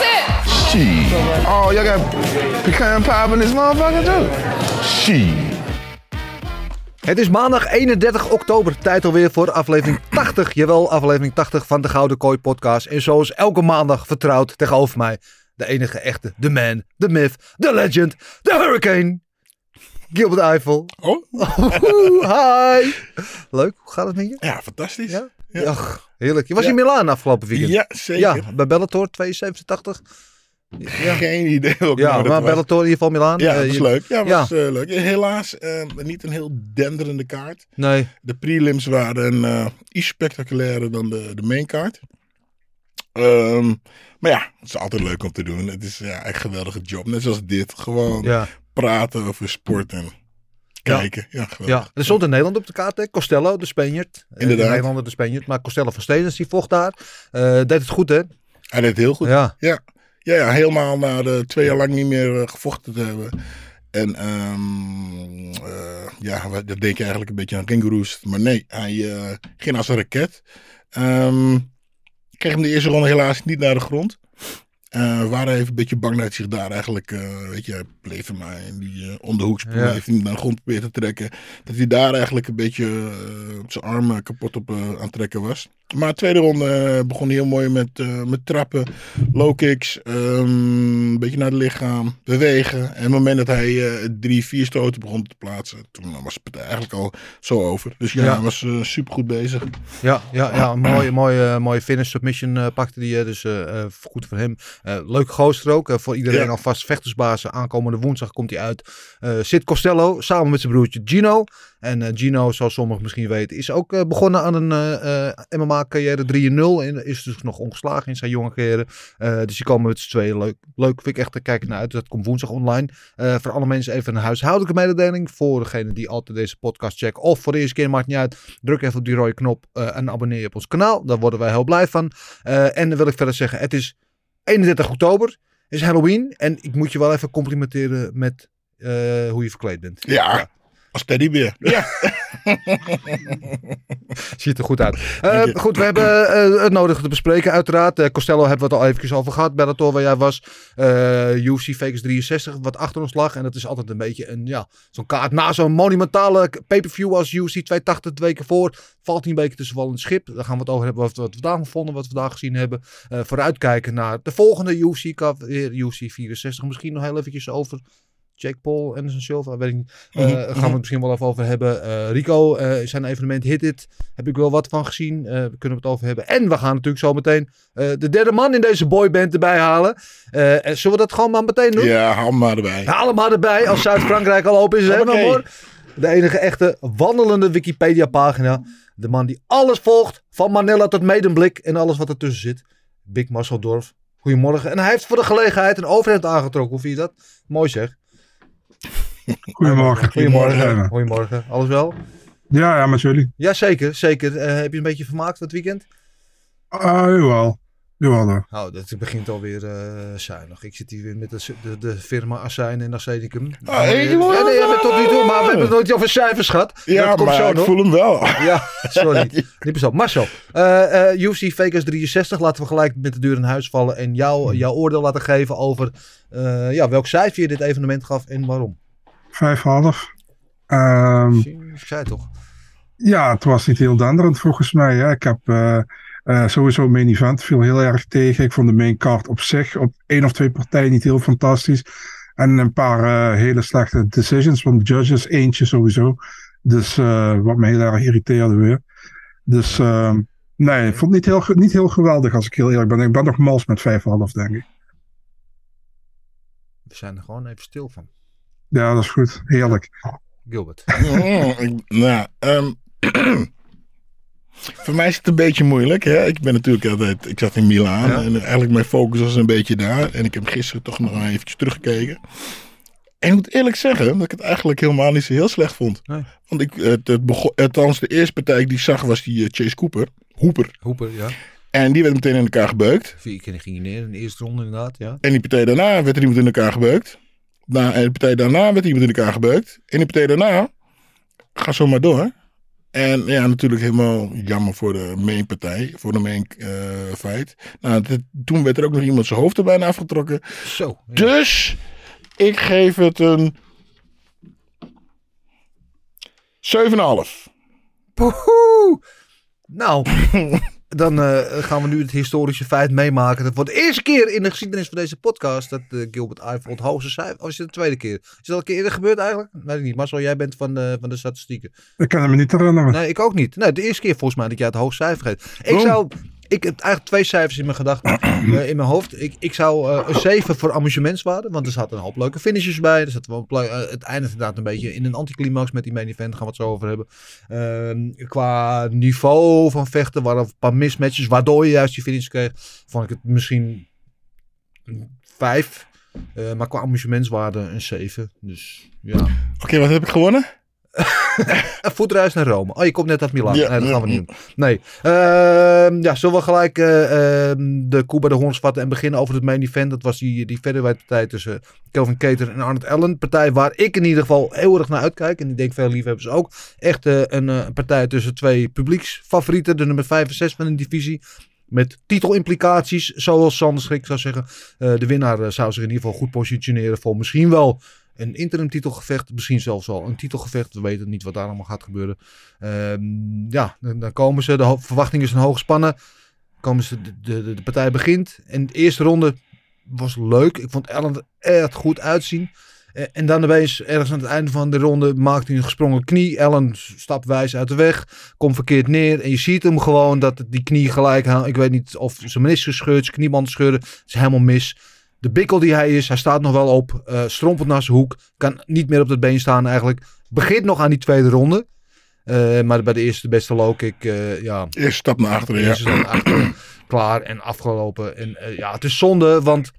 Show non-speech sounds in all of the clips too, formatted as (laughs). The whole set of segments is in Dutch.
it. Shit. Oh, y'all got pecan pie in this motherfucker too? Shit. Het is maandag 31 oktober, tijd alweer voor aflevering 80. Jawel, aflevering 80 van de Gouden Kooi podcast. En zoals elke maandag vertrouwd tegenover mij, de enige echte, de man, de myth, de legend, de hurricane. Gilbert Eiffel. Oh? (laughs) Hi. (laughs) Leuk, hoe gaat het met je? Ja, fantastisch. Ja? Ja. Ach, heerlijk. Je was in Milaan afgelopen weekend. Ja, zeker. Ja, bij Bellator 287. Ja, Geen idee welke ja maar. Bellator in ieder geval Milaan. Ja, Eh, dat was je- leuk. Ja, Ja. was eh, leuk. Helaas eh, niet een heel denderende kaart. Nee, De prelims waren eh, iets spectaculairder dan de, de mainkaart. Ehm, maar ja, het is altijd leuk om te doen. Het is ja, echt een geweldige job. Net zoals dit. Gewoon praten over sport en kijken. Ja, geweldig. Ja, er stond in Nederland op de kaart, hè? Costello, de Spanjaard. Eh, Inderdaad. De Nederlander, de Spanjaard. Maar Costello van Stedens, die vocht daar. Eh, deed het goed, hè? Hij deed heel goed. Ja. Ja, ja, ja helemaal na de twee jaar lang niet meer eh, gevochten te hebben. En ehm, eh, ja, dan denk je eigenlijk een beetje aan ringroest. Maar nee, hij ging als een raket. Ehm kreeg hem de eerste ronde helaas niet naar de grond. Eh, we waren even een beetje bang dat hij zich daar eigenlijk, eh, weet je, bleef maar in die eh onderhoeks Ja. bleef hem naar de grond proberen te trekken. Dat hij daar eigenlijk een beetje eh, zijn armen kapot op eh, aan het trekken was. Maar de tweede ronde eh, begon heel mooi met, eh, met trappen, low kicks, ehm, een beetje naar het lichaam, bewegen. En op het moment dat hij eh, drie, vier stoten begon te plaatsen, toen was het eigenlijk al zo over. Dus ja, Ja. hij was eh, super goed bezig. Ja, ja, ja een mooie, mooie, mooie finish submission pakte hij. Dus goed voor hem. Leuk gozer ook. Voor iedereen Ja. alvast vechtersbaas. Aankomende woensdag komt hij uit. Zit Costello samen met zijn broertje Gino. En eh, Gino, zoals sommigen misschien weten, is ook eh, begonnen aan een eh, MMA-carrière 3-0. En is dus nog ongeslagen in zijn jonge carrière. Dus die komen met z'n tweeën. Leuk, leuk vind ik echt te kijken naar uit. Dat komt woensdag online. Voor alle mensen even een huishoudelijke mededeling. Voor degene die altijd deze podcast checken. Of voor de eerste keer, maakt niet uit. Druk even op die rode knop en abonneer je op ons kanaal. Daar worden wij heel blij van. En dan wil ik verder zeggen, het is 31 oktober. is Halloween. En ik moet je wel even complimenteren met hoe je verkleed bent. Ja, als teddybeer. Ja. (laughs) Ziet er goed uit. Eh, goed, we hebben eh, het nodige te bespreken uiteraard. Eh, Costello hebben we het al eventjes over gehad. Bellator waar jij was. Eh UFC Vegas 63 wat achter ons lag. En dat is altijd een beetje een, ja, zo'n kaart na zo'n monumentale pay-per-view als UFC 280 twee weken voor. Valt hij een beetje tussen wal en schip. Daar gaan we het over hebben wat, wat we daar vonden, wat we daar gezien hebben. Eh, vooruitkijken naar de volgende UFC UFC 64. Misschien nog heel eventjes over Jake Paul, Anderson Silva, weet ik niet. Eh, Mhm, Gaan we het misschien wel even over hebben. Eh, Rico, eh, zijn evenement Hit It, heb ik wel wat van gezien. Eh kunnen we het over hebben. En we gaan natuurlijk zo meteen de derde man in deze boyband erbij halen. En zullen we dat gewoon maar meteen doen? Ja, haal maar erbij. Haal hem maar erbij als Zuid-Frankrijk al open is. Hè, Hoppakee. hoor. De enige echte wandelende Wikipedia-pagina. De man die alles volgt, van Manila tot Medemblik en alles wat ertussen zit. Big Marcel Dorf. Goedemorgen. En hij heeft voor de gelegenheid een overhemd aangetrokken. Hoe vind je dat? Mooi zeg. (laughs) Goedemorgen. Goedemorgen. Goedemorgen. Alles wel? Ja, ja, met jullie. Ja, zeker. zeker. Eh, heb je een beetje vermaakt dat weekend? Ah, jawel. Jawel hoor. Nou, dat begint alweer eh zuinig. Ik zit hier weer met de, de, de firma Assijn en Arsenicum. Ah, hey, ja, jongen. nee, ja, tot nu toe, maar we hebben het nooit over cijfers gehad. Ja, dat komt maar zo ik nog. voel hem wel. Ja, (laughs) sorry. Niet zo. Marcel, eh, eh, UFC Vegas 63. Laten we gelijk met de deur in huis vallen en jou, jouw oordeel laten geven over eh, ja, welk cijfer je dit evenement gaf en waarom. Vijf half. Ehm, Ik zei het toch? ja, het was niet heel denderend volgens mij. Hè. Ik heb eh, Eh, sowieso main event viel heel erg tegen. Ik vond de main card op zich op één of twee partijen niet heel fantastisch. En een paar eh, hele slechte decisions van de judges. Eentje sowieso. Dus wat me heel erg irriteerde weer. Dus eh, nee, ik vond het niet heel, niet heel geweldig als ik heel eerlijk ben. Ik ben nog mals met 5,5 denk ik. We zijn er gewoon even stil van. Ja, dat is goed. Heerlijk. Gilbert. (laughs) Ik- nou, ehm, (clears throat) voor mij is het een beetje moeilijk. Hè? Ik ben natuurlijk altijd, ik zat in Milaan Ja. en eigenlijk mijn focus was een beetje daar. En ik heb gisteren toch nog eventjes teruggekeken. En ik moet eerlijk zeggen dat ik het eigenlijk helemaal niet zo heel slecht vond. Nee. Want ik, het, het begon, althans de eerste partij die ik zag was die eh, Chase Cooper. Hooper. Hooper, ja. En die werd meteen in elkaar gebeukt. Vier keer ging hij neer in de eerste ronde inderdaad, ja. En die partij daarna werd er iemand in elkaar gebeukt. Na, en de partij daarna werd iemand in elkaar gebeukt. En die partij daarna ga zo maar door. En ja, natuurlijk helemaal jammer voor de main partij, voor de main eh, fight. Nou, dit- toen werd er ook nog iemand zijn hoofd er bijna afgetrokken. Zo. ja. Dus ik geef het een 7,5. Poehoe! Nou, (laughs) dan eh, gaan we nu het historische feit meemaken. Dat voor de eerste keer in de geschiedenis van deze podcast dat eh, Gilbert Eiffel het hoogste cijfer... Of is het de tweede keer? Is dat al een keer eerder gebeurd eigenlijk? Weet ik niet. Marcel, jij bent van de, van de statistieken. Ik kan me niet herinneren. Nee, ik ook niet. Nee, de eerste keer volgens mij dat jij het hoogste cijfer geeft. Ik Boom. zou... Ik heb eigenlijk twee cijfers in mijn gedachten, (clears throat) eh, in mijn hoofd. Ik, ik zou eh, een 7 voor amusementswaarde, want er zaten een hoop leuke finishes bij. Er zat wel eh, het eindigt inderdaad een beetje in een anticlimax met die main event, gaan we het zo over hebben. Ehm, qua niveau van vechten waren een paar mismatches, waardoor je juist die finish kreeg. Vond ik het misschien een 5. Eh, maar qua amusementswaarde een 7. Dus ja. Oké, wat heb ik gewonnen? (laughs) Een voetreis naar Rome. Oh, je komt net uit Milaan. Ja, nee, dat gaan we niet doen. Nee. Ehm, ja, zullen we gelijk eh, ehm, de koe bij de horns vatten en beginnen over het main event. Dat was die, die partij tussen Kelvin Keter en Arnold Allen. Partij waar ik in ieder geval heel erg naar uitkijk. En ik denk veel liefhebbers ook. Echt eh, een eh, partij tussen twee publieksfavorieten. De nummer 5 en 6 van de divisie. Met titelimplicaties, zoals Sander Schrik zou zeggen. De winnaar zou zich in ieder geval goed positioneren voor misschien wel een interim titelgevecht. Misschien zelfs al een titelgevecht. We weten niet wat daar allemaal gaat gebeuren. Ehm, ja, dan, komen ze. De verwachting is een hoog spannen. Komen ze, de, de, de partij begint. En de eerste ronde was leuk. Ik vond Ellen er echt goed uitzien. Eh, En dan opeens, ergens aan het einde van de ronde, maakt hij een gesprongen knie. Ellen stapt wijs uit de weg, komt verkeerd neer. En je ziet hem gewoon dat die knie gelijk... haalt. Ik weet niet of zijn meniscus scheurt, zijn knieband scheurde. Het is helemaal mis. De bikkel die hij is, hij staat nog wel op. eh strompelt naar zijn hoek. Kan niet meer op dat been staan eigenlijk. Begint nog aan die tweede ronde. Eh, maar bij de eerste beste low kick, eh, ja, Eerste stap naar achteren, ja. Eerste stap naar achteren, klaar en afgelopen. En ja, het is zonde, want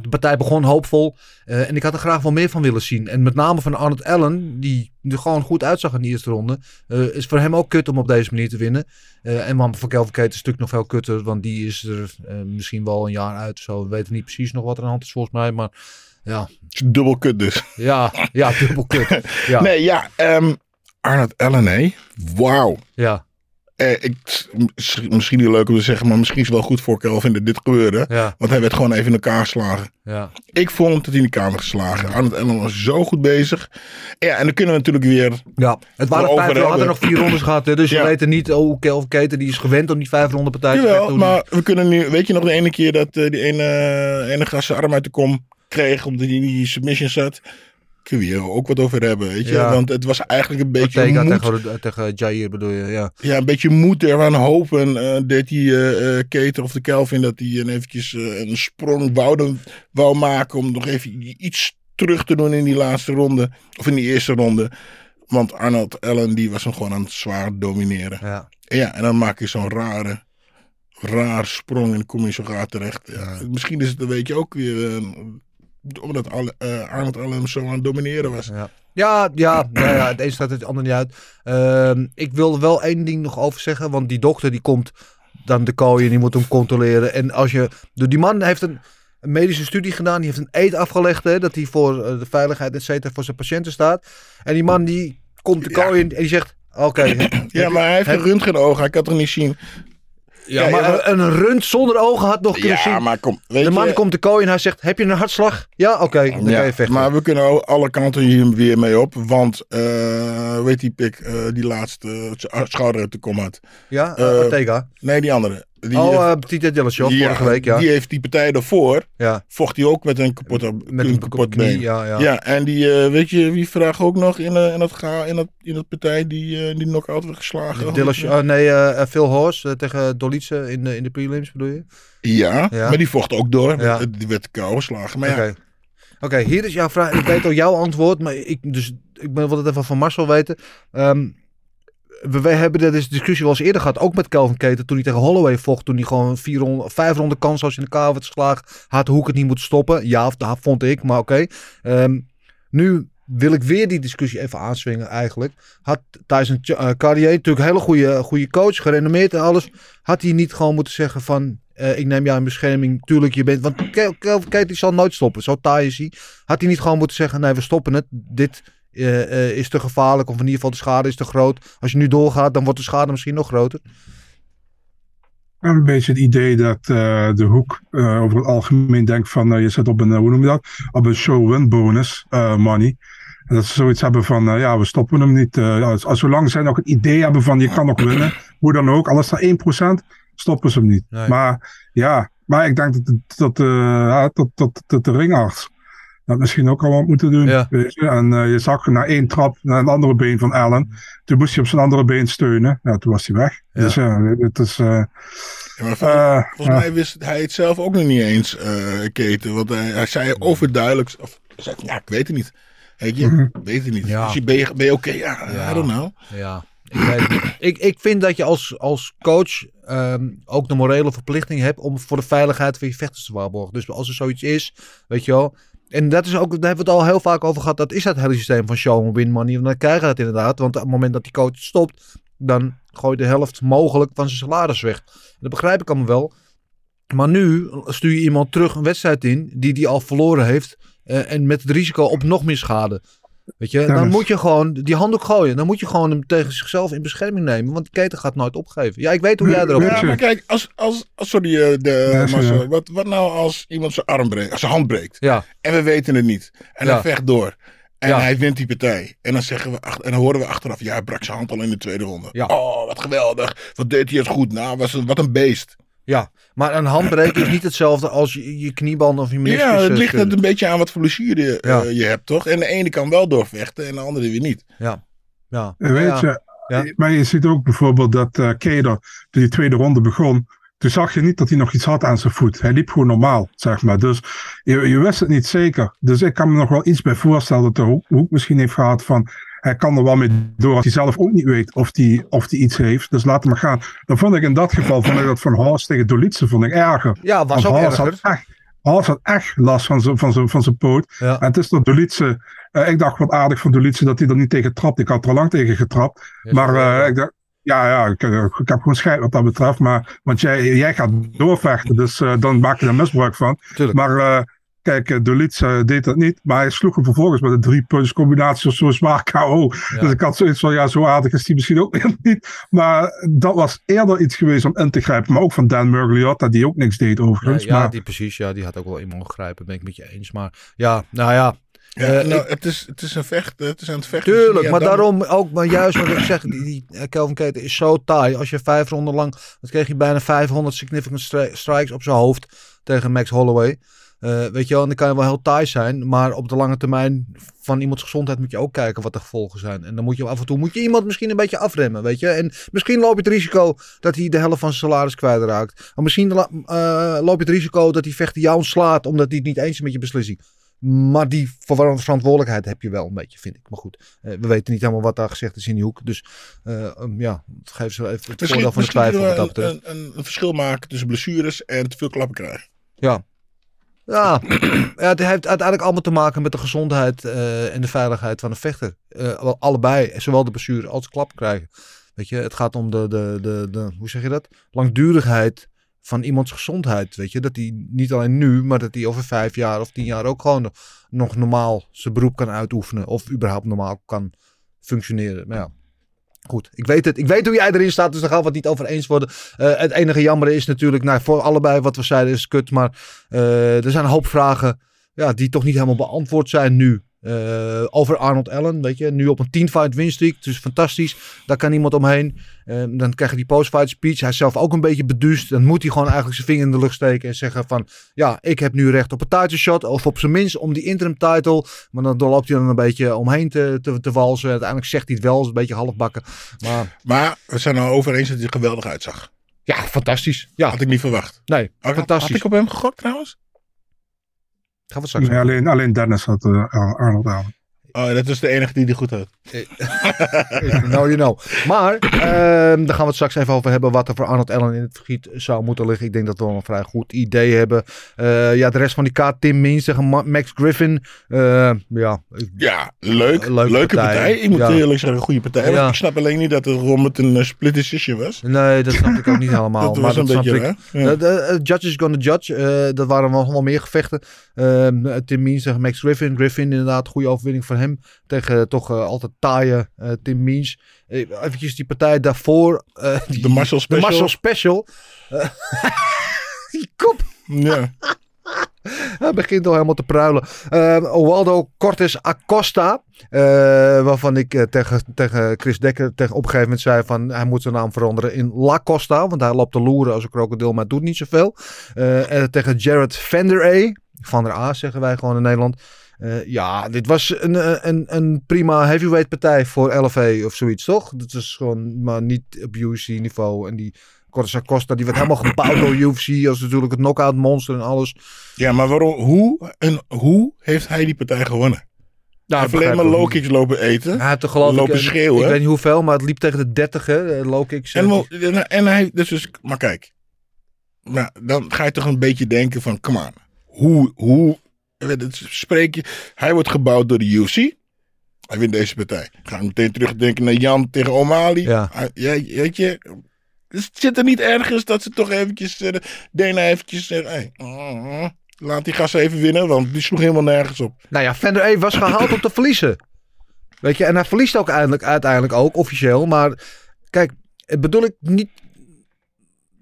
de partij begon hoopvol. eh, en ik had er graag wel meer van willen zien. En met name van Arnold Allen, die er gewoon goed uitzag in de eerste ronde. eh, is voor hem ook kut om op deze manier te winnen. Eh, en man, voor Kelvin Keet is het stuk nog veel kutter. Want die is er misschien wel een jaar uit. Zo, we weten niet precies nog wat er aan de hand is volgens mij. Maar ja, Dubbel kut dus. ja, ja dubbel kut. (laughs) Ja, Nee, ja. ehm Arnold Allen, hé. Wauw. ja, Eh, ik, mis- misschien niet leuk om te zeggen, maar misschien is het wel goed voor Kelvin dat dit gebeurde. ja, Want hij werd gewoon even in elkaar geslagen. ja. Ik vond dat hij in elkaar werd geslagen. Arnold Allen was zo goed bezig. Ja, en dan kunnen we natuurlijk weer... Ja, het waren vijf, we hadden nog vier rondes gehad. Hè, dus Ja. we weten niet oh, hoe Kelvin Keten, die is gewend om die vijf ronde partij te Jawel, maar we kunnen nu... Weet je nog de ene keer dat eh, die ene, ene gast zijn arm uit de kom kreeg... omdat hij in die submission zat? Kunnen we hier ook wat over hebben, weet je? Ja. Want het was eigenlijk een beetje Ortega moed. tegen, tegen Jair bedoel je, ja. Ja, een beetje moed eraan hopen. eh deed die eh eh, Keter of de Kelvin dat hij een eventjes een sprong wou, wou maken om nog even iets terug te doen in die laatste ronde. Of in die eerste ronde. Want Arnold Allen die was hem gewoon aan het zwaar domineren. ja. En ja, en dan maak je zo'n rare, raar sprong en kom je zo raar terecht. Ja, misschien is het een beetje ook weer... omdat Alle- eh, Arnold Allen zo aan het domineren was. Ja, ja, ja, nou ja, het een staat het ander niet uit. Ehm, ik wil er wel één ding nog over zeggen. Want die dokter die komt dan de kooi en die moet hem controleren. En als je... Die man heeft een, een medische studie gedaan. Die heeft een eed afgelegd. Hè, dat hij voor eh, de veiligheid et cetera voor zijn patiënten staat. En die man die komt de Ja. kooi in en die zegt... Oké, Ja, maar hij heeft heb- een röntgenoog. Hij kan toch niet zien. Ja, Ja, maar ja, een, een rund zonder ogen had nog kunnen Ja, zien. maar kom. Weet de man je, komt de kooi en hij zegt: Heb je een hartslag? Ja, oké, dan kan je vechten. Maar we kunnen alle kanten hier weer mee op. Want, eh weet die pik, eh, die laatste uh, schouder uit de kom had. ja, eh, Ortega. Nee, die andere. Die, oh, eh, uh, Dillashaw, ja, vorige week, ja. Die heeft die partij daarvoor, ja. vocht hij ook met een kapot, Met een een kapot knie, been. ja, ja. Ja, en die, eh, weet je wie vraagt ook nog in, eh, in, dat, ga, in, dat, in dat partij die, eh die knock-out werd geslagen? Dillashaw, oh, nee, eh, Phil Horst eh, tegen Dolice in, de- in de prelims, bedoel je? Ja, Ja. maar die vocht ook door. Ja. Die werd kou geslagen. Maar Oké, hier is jouw vraag. Ik weet al jouw antwoord, maar ik, dus, ik wil het even van Marcel weten. Ehm, we, we hebben deze discussie wel eens eerder gehad, ook met Kelvin Keten, toen hij tegen Holloway vocht, toen hij gewoon vier ronde, vijf ronde kans als in de kou werd geslagen, had Hoek het niet moeten stoppen. Ja, of dat vond ik, maar oké. Ehm, nu wil ik weer die discussie even aanswingen eigenlijk. Had Tyson Ch- eh, Carrier, natuurlijk een hele goede, goede coach, gerenommeerd en alles, had hij niet gewoon moeten zeggen van, eh, ik neem jou in bescherming, tuurlijk je bent, want Kel- Kelvin Keten zal nooit stoppen, zo taai is hij. Had hij niet gewoon moeten zeggen, nee we stoppen het, dit eh, eh, is te gevaarlijk of in ieder geval de schade is te groot. Als je nu doorgaat, dan wordt de schade misschien nog groter. Een beetje het idee dat eh, de hoek over het algemeen denkt van je zit op een, hoe noem je dat? Op een show-win bonus money. En dat ze zoiets hebben van ja, we stoppen hem niet. als, als zolang zij nog het idee hebben van je kan nog winnen, hoe dan ook, alles naar 1%, stoppen ze hem niet. Nee. Maar ja, maar ik denk dat, dat, dat, dat de ringarts dat misschien ook al wat moeten doen. Ja. Weet je? En eh, je zag na één trap naar een andere been van Allen. Toen moest hij op zijn andere been steunen. Ja, toen was hij weg. Ja. Dus ja, het is... eh, Ja, maar vol- eh, volgens mij wist hij het zelf ook nog niet eens, eh, Keten. Want hij, hij zei overduidelijk, of hij zei, ja, ik weet het niet. Weet je, Mhm. ik weet het niet. Ja. Dus je, ben je, ben je oké? Ja, Ja. I don't know. Ja, ik, weet ik, ik vind dat je als, als coach ehm, ook de morele verplichting hebt om voor de veiligheid van je vechters te waarborgen. Dus als er zoiets is, weet je wel. En dat is ook, daar hebben we het al heel vaak over gehad. Dat is het hele systeem van show win money. En dan krijgen we dat inderdaad. Want op het moment dat die coach stopt, dan gooi je de helft mogelijk van zijn salaris weg. Dat begrijp ik allemaal wel. Maar nu stuur je iemand terug een wedstrijd in die die al verloren heeft. eh, en met het risico op nog meer schade. Weet je, dan moet je gewoon die handdoek gooien. Dan moet je gewoon hem tegen zichzelf in bescherming nemen. Want die keten gaat nooit opgeven. Ja, ik weet hoe jij erop Ja, maar kijk, als, als, als sorry, eh, de, Ja, sorry. Marcel, wat, wat nou als iemand zijn arm breekt, als zijn hand breekt, Ja, en we weten het niet, en Ja. hij vecht door, en Ja. hij wint die partij, en dan zeggen we, en dan horen we achteraf, ja, hij brak zijn hand al in de tweede ronde. Ja. Oh, wat geweldig, wat deed hij het goed, nou, was een, wat een beest. Ja. Maar een handbreken is niet hetzelfde als je, je knieband of je meniscus. Ja, het eh, ligt het een beetje aan wat voor blessure je, Ja. eh, je hebt, toch? En de ene kan wel doorvechten en de andere weer niet. Ja. Ja. En Weet Ja. je, Ja. maar je ziet ook bijvoorbeeld dat eh Keder, toen die tweede ronde begon, toen zag je niet dat hij nog iets had aan zijn voet. Hij liep gewoon normaal, zeg maar. Dus je, je wist het niet zeker. Dus ik kan me nog wel iets bij voorstellen dat de Hoek misschien heeft gehad van, hij kan er wel mee door als hij zelf ook niet weet of hij of die iets heeft. Dus laat hem maar gaan. Dan vond ik in dat geval, vond ik dat van Horst tegen Dolice vond ik erger. Ja, was ook Horst erger. had echt, Horst had echt last van zijn van zijn- van zijn poot. Ja. En het is dat Dolice, eh, ik dacht wat aardig van Dolice dat hij er niet tegen trapt. Ik had er al lang tegen getrapt. Maar eh, ik dacht, ja, ja ik, eh, ik heb gewoon scheid wat dat betreft. Maar, want jij, jij gaat doorvechten, dus dan maak je er misbruik van. Tuurlijk. Maar kijk, uh, Dolice eh, deed dat niet. Maar hij sloeg hem vervolgens met een drie punts combinatie of zo zwaar KO. Dus ik had zoiets van, ja, zo aardig is die misschien ook (laughs) weer niet. Maar dat was eerder iets geweest om in te grijpen. Maar ook van Dan Murgliotta, die ook niks deed overigens. ja, maar, die precies. Ja, die had ook wel in mogen grijpen. Ben ik met je eens. Maar ja, nou ja. Ja, Eh, nou, ik- het, is, het is een vechten, het is aan het vechten. Tuurlijk, Ja, maar dan- daarom ook, maar juist wat ik zeg, die, die eh, Kelvin Keten is zo taai. Als je vijf ronden lang, dan kreeg je bijna 500 significant stri- strikes op zijn hoofd tegen Max Holloway. Eh, weet je wel, en dan kan je wel heel taai zijn, maar op de lange termijn van iemands gezondheid moet je ook kijken wat de gevolgen zijn. En dan moet je af en toe moet je iemand misschien een beetje afremmen, weet je. En misschien loop je het risico dat hij de helft van zijn salaris kwijtraakt. Of misschien eh, loop je het risico dat die vechter jou ontslaat omdat hij het niet eens is met je beslissing. Maar die ver- verantwoordelijkheid heb je wel een beetje, vind ik. Maar goed, eh, we weten niet helemaal wat daar gezegd is in die hoek. Dus um, ja, geef ze even het Misschien, voordeel van de twijfel een, een verschil maken tussen blessures en te veel klappen krijgen. Ja. Ja, ja, het heeft uiteindelijk allemaal te maken met de gezondheid eh, en de veiligheid van de vechter. Wel allebei, zowel de blessure als de klap krijgen. Weet je, het gaat om de, de, de, de, hoe zeg je dat? Langdurigheid van iemands gezondheid. Weet je, dat hij niet alleen nu, maar dat hij over vijf jaar of tien jaar ook gewoon nog normaal zijn beroep kan uitoefenen. Of überhaupt normaal kan functioneren. Ja, Goed, ik weet het. Ik weet hoe jij erin staat, dus daar gaan we het niet over eens worden. Uh, het enige jammer is natuurlijk, nou, voor allebei wat we zeiden is kut. Maar uh, er zijn een hoop vragen ja, die toch niet helemaal beantwoord zijn nu. Eh, over Arnold Allen, weet je. Nu op een 10 fight winstreak, dus fantastisch. Daar kan niemand omheen. Eh, dan krijg je die post-fight speech. Hij is zelf ook een beetje beduust. Dan moet hij gewoon eigenlijk zijn vinger in de lucht steken en zeggen van... Ja, ik heb nu recht op een title shot. Of op zijn minst om die interim title. Maar dan loopt hij dan een beetje omheen te, te, te walsen. Uiteindelijk zegt hij het wel, is een beetje halfbakken. Maar Maar we zijn er over eens dat hij er geweldig uitzag. ja, fantastisch. Ja, Had ik niet verwacht. nee, fantastisch. Had ik op hem gegokt trouwens? Gaan we straks Nee, alleen, alleen Dennis had eh, Ar- Arnold Allen. Oh, dat is de enige die die goed had. nou, (laughs) you know. Maar ehm, daar gaan we het straks even over hebben wat er voor Arnold Allen in het vergiet zou moeten liggen. Ik denk dat we wel een vrij goed idee hebben. Eh, ja, de rest van die kaart, Tim Means tegen Max Griffin. Eh, ja, Ja, leuk. Leuke Leuke partij. partij. Ik moet Ja. eerlijk zeggen, een goede partij. Ja. Ik snap alleen niet dat het gewoon met een eh, split decision was. nee, dat snap ik ook niet (laughs) helemaal. Dat maar was een dat beetje ik. Ja. Judge is gonna judge. Dat waren wel, wel meer gevechten. Ehm, Tim Means tegen Max Griffin. Griffin inderdaad, goede overwinning voor hem. Tegen toch eh, altijd taaie eh, Tim Means. Eh, eventjes die partij daarvoor. eh, die- De Marshall De Special. Marshall Special. Eh, (laughs) die kop. Ja. (laughs) Hij begint al helemaal te pruilen. Uh, Waldo Cortes Acosta. eh, waarvan ik eh, tegen, tegen Chris Dekker tegen op een gegeven moment zei van hij moet zijn naam veranderen in La Costa. Want hij loopt te loeren als een krokodil, maar doet niet zoveel. Eh, en tegen Jared Vander A. Van der A zeggen wij gewoon in Nederland. Eh, ja, dit was een, eh, een, een prima heavyweight partij voor LFA of zoiets, toch? Dat is gewoon maar niet op UFC niveau. En die Cortes Acosta, die werd helemaal gebouwd door UFC als natuurlijk het knockout monster en alles. ja, maar waarom, hoe, en hoe heeft hij die partij gewonnen? Nou, hij heeft alleen maar low kicks lopen eten. Hij had er geloof Lopen ik, eh, schreeuwen. Ik weet niet hoeveel, maar het liep tegen de 30 hè, eh, low kicks. En, wel- en, en hij, dus, dus, maar kijk. Nou, dan ga je toch een beetje denken van, come on. Hoe, hoe, spreek. Hij wordt gebouwd door de UFC. Hij wint deze partij. Ga ik meteen terugdenken naar Jan tegen O'Malley. Ja. Weet je, zit er niet ergens dat ze toch eventjes, uh, Dana eventjes zeggen, hey, uh, laat die gasten even winnen, want die sloeg helemaal nergens op. Nou ja, Vander A was gehaald om te verliezen. Weet je, en hij verliest ook uiteindelijk, uiteindelijk ook, officieel. Maar kijk, het bedoel ik niet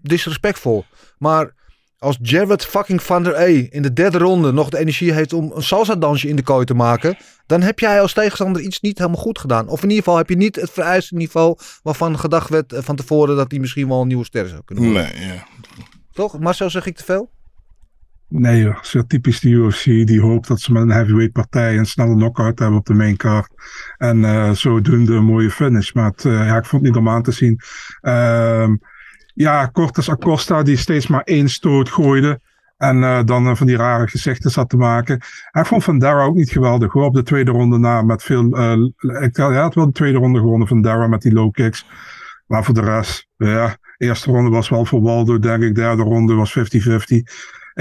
disrespectvol. Maar als Jared fucking Van der E in de derde ronde nog de energie heeft om een salsa dansje in de kooi te maken, dan heb jij als tegenstander iets niet helemaal goed gedaan. Of in ieder geval heb je niet het vereiste niveau waarvan gedacht werd eh, van tevoren dat hij misschien wel een nieuwe ster zou kunnen worden. Nee, ja. Toch? Marcel, zeg ik te veel? Nee joh, zo typisch de UFC. Die hoopt dat ze met een heavyweight partij een snelle knockout hebben op de main card. En uh, zodoende een mooie finish. Maar het, uh, ja, ik vond het niet om aan te zien. Uh, ja, Cortes Acosta die steeds maar één stoot gooide. En uh, dan uh, van die rare gezichten zat te maken. Hij vond Van Dara ook niet geweldig. Hoor, op de tweede ronde na met veel... Uh, ik hij had wel de tweede ronde gewonnen van Dara met die low kicks. Maar voor de rest, ja... Eerste ronde was wel voor Waldo, denk ik. Derde ronde was 50-50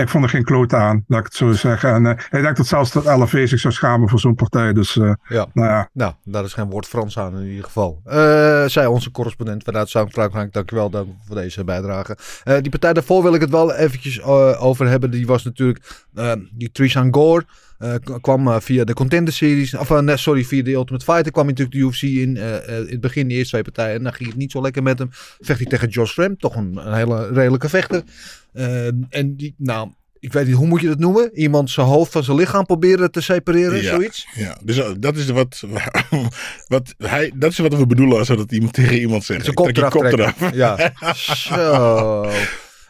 ik vond er geen kloot aan, laat ik het zo zeggen. En uh, ik denk dat zelfs dat LFV zich zou schamen voor zo'n partij. Dus uh, ja. nou ja. Nou, daar is geen woord Frans aan in ieder geval. Uh, zij onze correspondent vanuit Zuid-Frankrijk. Dankjewel dan voor deze bijdrage. Die partij daarvoor wil ik het wel eventjes over hebben. Die was natuurlijk die Trishan Gore. Uh, kwam via de Contender Series, of uh, sorry, via de Ultimate Fighter kwam hij natuurlijk de UFC in. In het begin de eerste twee partijen en dan ging het niet zo lekker met hem. Vecht hij tegen Josh Ram, toch een, een hele redelijke vechter. En die, nou, ik weet niet, hoe moet je dat noemen? Iemand zijn hoofd van zijn lichaam proberen te separeren, ja, zoiets? Ja, dus dat is wat, (laughs) wat hij, dat is wat we bedoelen als we dat iemand tegen iemand zeggen. Zijn kop eraf, kop eraf. Ja, (laughs) zo.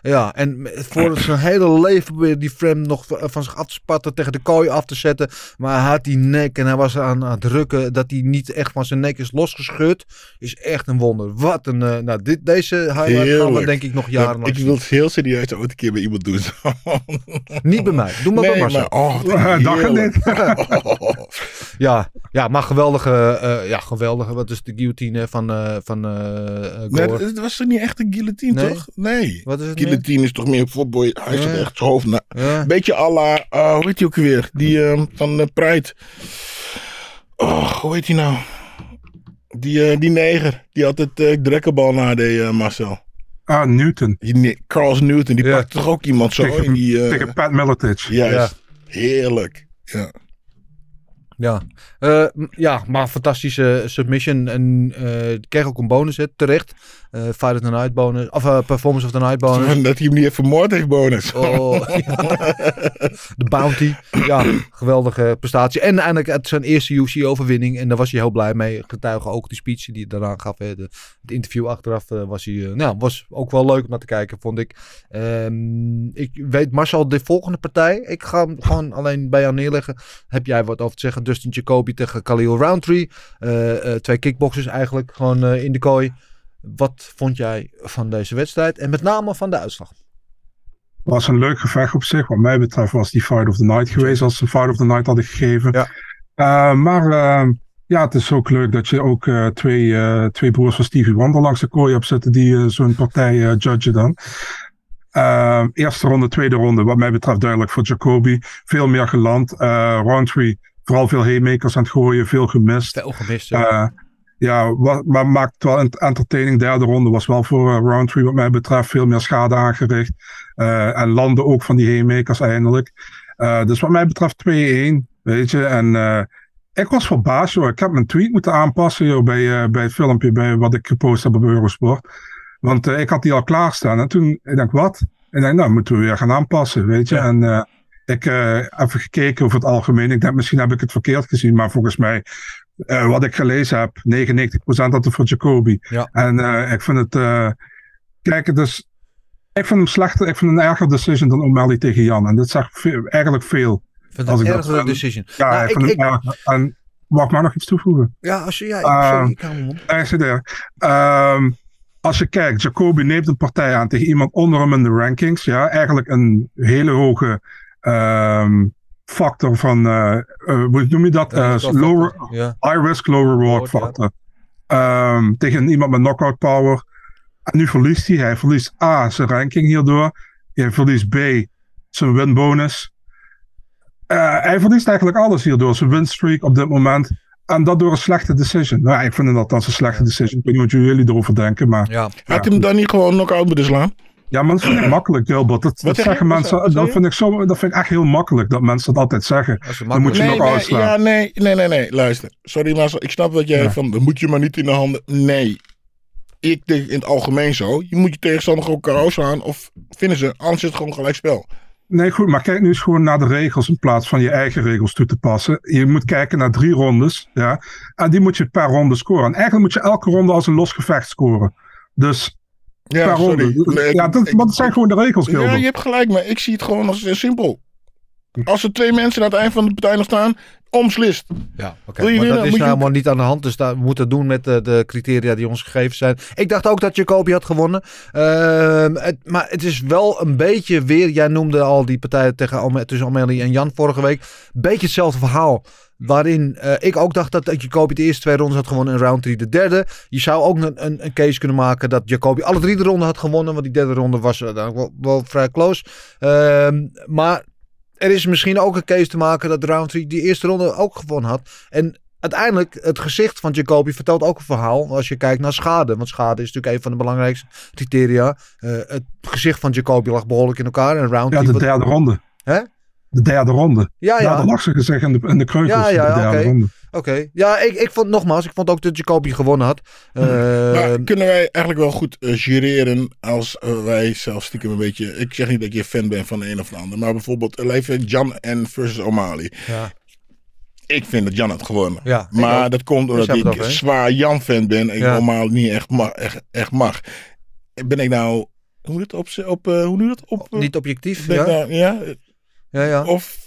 Ja, en voor zijn hele leven probeerde die Frem nog van zich af te spatten, tegen de kooi af te zetten. Maar hij had die nek en hij was aan, aan het rukken. Dat hij niet echt van zijn nek is losgeschud, is echt een wonder. Wat een, uh, nou dit, deze highlight gaan we denk ik nog jaren ja, Ik wil het heel serieus ooit een keer bij iemand doen. (laughs) niet bij mij, doe maar nee, bij Marcel. Maar, oh, (laughs) Dag niet. (laughs) ja, ja, maar geweldige, uh, ja, geweldige, wat is de guillotine van, uh, van nee, het was toch niet echt een guillotine, nee? toch? Nee. Wat is het guillotine is toch meer footboy. Hij zat echt zijn hoofd na. Beetje à la, uh, hoe heet hij ook weer? Die uh, van uh, Pride. Oh, hoe heet hij nou? Die, uh, die neger. Die altijd uh, drekkenbal nadeed, Marcel. Ah, Newton. Die, Carlos Newton. Die ja. pakt toch ook iemand zo tegen, in die... Tegen Pat Miletic. Juist. Ja. Heerlijk. Ja. Ja. Uh, ja, maar fantastische submission. En uh, kreeg ook een bonus, hè, terecht. Eh, Fight of the Night bonus. Of eh, Performance of the Night bonus. Dat hij hem niet heeft vermoord heeft bonus. Oh, de Bounty. Ja, geweldige prestatie. En eindelijk het zijn eerste UFC-overwinning. En daar was hij heel blij mee. Getuigen ook die speech die hij daarna gaf. Hè. De, het interview achteraf eh, was hij... eh, nou, was ook wel leuk om naar te kijken, vond ik. Ehm, ik weet, Marcel, de volgende partij. Ik ga hem gewoon alleen bij jou neerleggen. Heb jij wat over te zeggen? Dustin Jacoby tegen Khalil Roundtree. Eh, eh, twee kickboxers eigenlijk. Gewoon eh, in de kooi. Wat vond jij van deze wedstrijd? En met name van de uitslag. was een leuk gevecht op zich. Wat mij betreft was die Fight of the Night geweest als ze Fight of the Night hadden gegeven. Ja. Maar ja, het is ook leuk dat je ook twee, twee broers van Stevie Wonder langs de kooi hebt zitten die zo'n partij judgen dan. Eerste ronde, tweede ronde, wat mij betreft duidelijk voor Jacoby. Veel meer geland. Roundtree, vooral veel haymakers aan het gooien, veel gemist. Veel gemist. ja. Eh, ja, wat, maar maakt wel ent- entertaining. Derde ronde was wel voor eh, Roundtree wat mij betreft veel meer schade aangericht. Eh, en landen ook van die haymakers eindelijk. Dus wat mij betreft 2-1, weet je. En ik was verbaasd, joh. Ik heb mijn tweet moeten aanpassen, joh, bij, bij het filmpje bij wat ik gepost heb op Eurosport. Want ik had die al klaarstaan. En toen, ik denk, wat? Ik denk, nou, moeten we weer gaan aanpassen, weet je. Ja. En ik eh even gekeken over het algemeen. Ik denk, misschien heb ik het verkeerd gezien. Maar volgens mij, eh, wat ik gelezen heb, 99% had het voor Jacoby. Ja. En eh, ik vind het, kijk, is, ik vind hem slechter, ik vind een erger decision dan O'Malley tegen Jan. En dat zegt veel- eigenlijk veel. Ik vind als het ik een dat, decision. Ja, Nou, ik ik- vind ik- hem erger. En mag ik maar nog iets toevoegen? Ja, als je... Ja, sorry, ik hou mijn mond. Nee, zit er. Ehm, als je kijkt, Jacoby neemt een partij aan tegen iemand onder hem in de rankings. Ja, eigenlijk een hele hoge ehm, factor van, eh, eh, hoe noem je dat? Eh, dat lower, factor. Ja. high risk, low reward factor. Ehm, tegen iemand met knockout power. En nu verliest hij. Hij verliest A, zijn ranking hierdoor. Hij verliest B, zijn win bonus. Eh, hij verliest eigenlijk alles hierdoor. Zijn winstreak op dit moment. En dat door een slechte decision. Nou, ik vind het althans een slechte decision. Ik weet niet wat jullie erover denken, maar... Ja. Had hij hem dan niet gewoon knock-out moeten slaan? Ja, maar dat vind ik makkelijk, Gilbert. Dat, zeggen mensen, dat vind, ik zo, dat vind ik echt heel makkelijk dat mensen dat altijd zeggen. Dan moet je makkelijk- nog nee, uitslaan. ja, nee, nee, nee, nee. Luister. Sorry, maar ik snap dat jij Ja. van, dan moet je maar niet in de handen. Nee. Ik denk in het algemeen zo. Je moet je tegenstander gewoon KO slaan of vinden ze, anders is het gewoon gelijk spel. Nee, goed, maar kijk nu eens gewoon naar de regels in plaats van je eigen regels toe te passen. Je moet kijken naar drie rondes, ja. En die moet je per ronde scoren. En eigenlijk moet je elke ronde als een los gevecht scoren. Dus Ja, per sorry. ja, dat, dat zijn gewoon de regels, Ja, je hebt gelijk, maar ik zie het gewoon als eh, simpel. Als er twee mensen aan het eind van de partij nog staan, omslist. Ja, oké. Je Maar winnen, dat is je nou helemaal niet aan de hand. Dus daar, we moeten het doen met de, de criteria die ons gegeven zijn. Ik dacht ook dat Jacoby had gewonnen. Ehm, het, maar het is wel een beetje weer... Jij noemde al die partij tegen tussen Amelie en Jan vorige week. Beetje hetzelfde verhaal. Waarin eh, ik ook dacht dat Jacoby de eerste twee rondes had gewonnen en round 3 de derde. Je zou ook een, een, een case kunnen maken dat Jacoby alle drie de ronden had gewonnen. Want die derde ronde was wel, wel vrij close. Ehm, maar er is misschien ook een case te maken dat Roundtree die eerste ronde ook gewonnen had. En uiteindelijk, het gezicht van Jacoby vertelt ook een verhaal als je kijkt naar schade. Want schade is natuurlijk een van de belangrijkste criteria. Eh, het gezicht van Jacoby lag behoorlijk in elkaar. En Roundtree... Ja, de derde ronde. Hè? De derde ronde. Ja, Ja, ja. dat lag ze gezegd in de, in de. Ja, ja, de derde oké. ronde. Oké. Ja, ik, ik vond nogmaals, ik vond ook dat Jacoby gewonnen had. Hm. (laughs) Eh, Maar kunnen wij eigenlijk wel goed eh, jureren als eh, wij zelf stiekem een beetje... Ik zeg niet dat je fan bent van de een of de ander. Maar bijvoorbeeld even Jan en versus O'Malley. ja. Ik vind dat Jan had gewonnen. Ja, maar ook. dat komt omdat ik het zwaar Jan-fan ben. En Ja. O'Malley niet echt, ma echt, echt mag. Ben ik nou... Hoe doet het op... op eh, hoe doet het op... Niet objectief. Ja, nou- ja? Ja. ja. Of...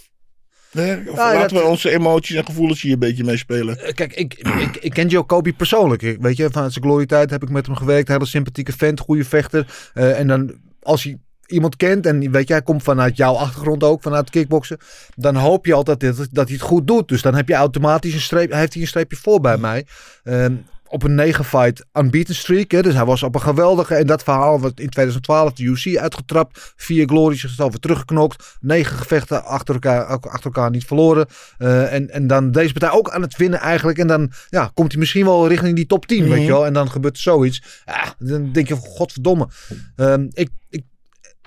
Nee, of Ja, laten dat- we onze emoties en gevoelens hier een beetje mee spelen. Eh, Kijk, ik, ik, ik ken Jacoby persoonlijk. Ik- Weet je, van zijn glorietijd heb ik met hem gewerkt. Hele sympathieke vent, goede vechter. Eh, en dan als hij iemand kent en weet je, hij komt vanuit jouw achtergrond ook, vanuit kickboksen. Dan hoop je altijd dat, dat hij het goed doet. Dus dan heb je automatisch een streep, heeft hij een streepje voor bij mij. Ehm, op een 9 fight unbeaten streak. Hè? Dus hij was op een geweldige. En dat verhaal werd in 2012 de UC uitgetrapt. Vier glories zichzelf weer teruggeknokt. Negen gevechten achter elkaar, achter elkaar niet verloren. Eh, en, en dan deze partij ook aan het winnen eigenlijk. En dan ja, komt hij misschien wel richting die top 10, weet Mhm. je wel. En dan gebeurt er zoiets. Ja, dan denk je, godverdomme. Ehm, ik, ik,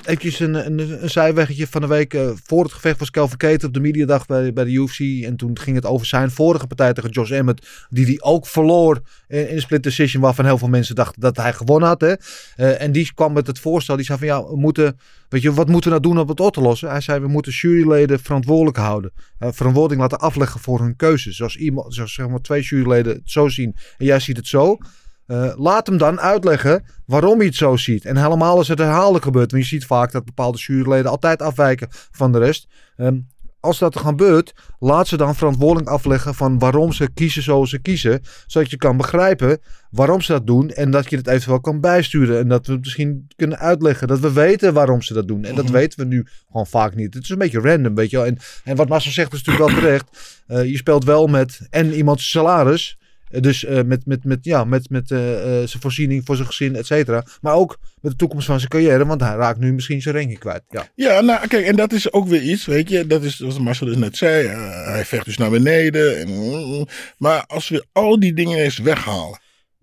Eventjes een, een, een zijweggetje van de week. eh, voor het gevecht was Kelvin Keter op de mediadag bij, bij de UFC. En toen ging het over zijn vorige partij tegen Josh Emmett. Die die ook verloor in, in een split decision. Waarvan heel veel mensen dachten dat hij gewonnen had. Hè? Eh, en die kwam met het voorstel. Die zei van ja, we moeten... Weet je, wat moeten we nou doen om het op te lossen? Hij zei we moeten juryleden verantwoordelijk houden. Eh, verantwoording laten afleggen voor hun keuzes. Zoals, iemand, zoals zeg maar twee juryleden het zo zien. En jij ziet het zo. Eh, laat hem dan uitleggen waarom hij het zo ziet. En helemaal als het herhaaldelijk gebeurt. Want je ziet vaak dat bepaalde juryleden altijd afwijken van de rest. Ehm, als dat er gebeurt, laat ze dan verantwoording afleggen van waarom ze kiezen zoals ze kiezen. Zodat je kan begrijpen waarom ze dat doen. En dat je het eventueel kan bijsturen. En dat we het misschien kunnen uitleggen. Dat we weten waarom ze dat doen. En dat weten we nu gewoon vaak niet. Het is een beetje random, weet je wel. En, en wat Marcel zegt is natuurlijk wel terecht. Eh, je speelt wel met en iemands salaris. Dus eh, met, met, met, ja, met, met eh, eh, zijn voorziening voor zijn gezin, et cetera. Maar ook met de toekomst van zijn carrière. Want hij raakt nu misschien zijn ranking kwijt. Ja. Ja, nou kijk, en dat is ook weer iets, weet je. Dat is zoals Marcel dus net zei. hij vecht dus naar beneden. En, mm, maar als we al die dingen eens weghalen.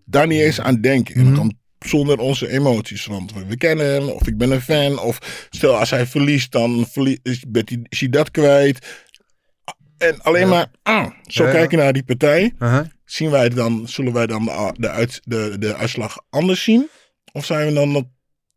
Daar niet eens aan denken. En dan zonder onze emoties. Want we, kennen hem, of ik ben een fan. Of stel als hij verliest, dan verlie- is, hij- is hij dat kwijt. En alleen maar, ah, zo Ja, kijken naar die partij. Uh-huh. Zien wij dan, zullen wij dan de, de, uit, de, de uitslag anders zien? Of zijn we dan nog,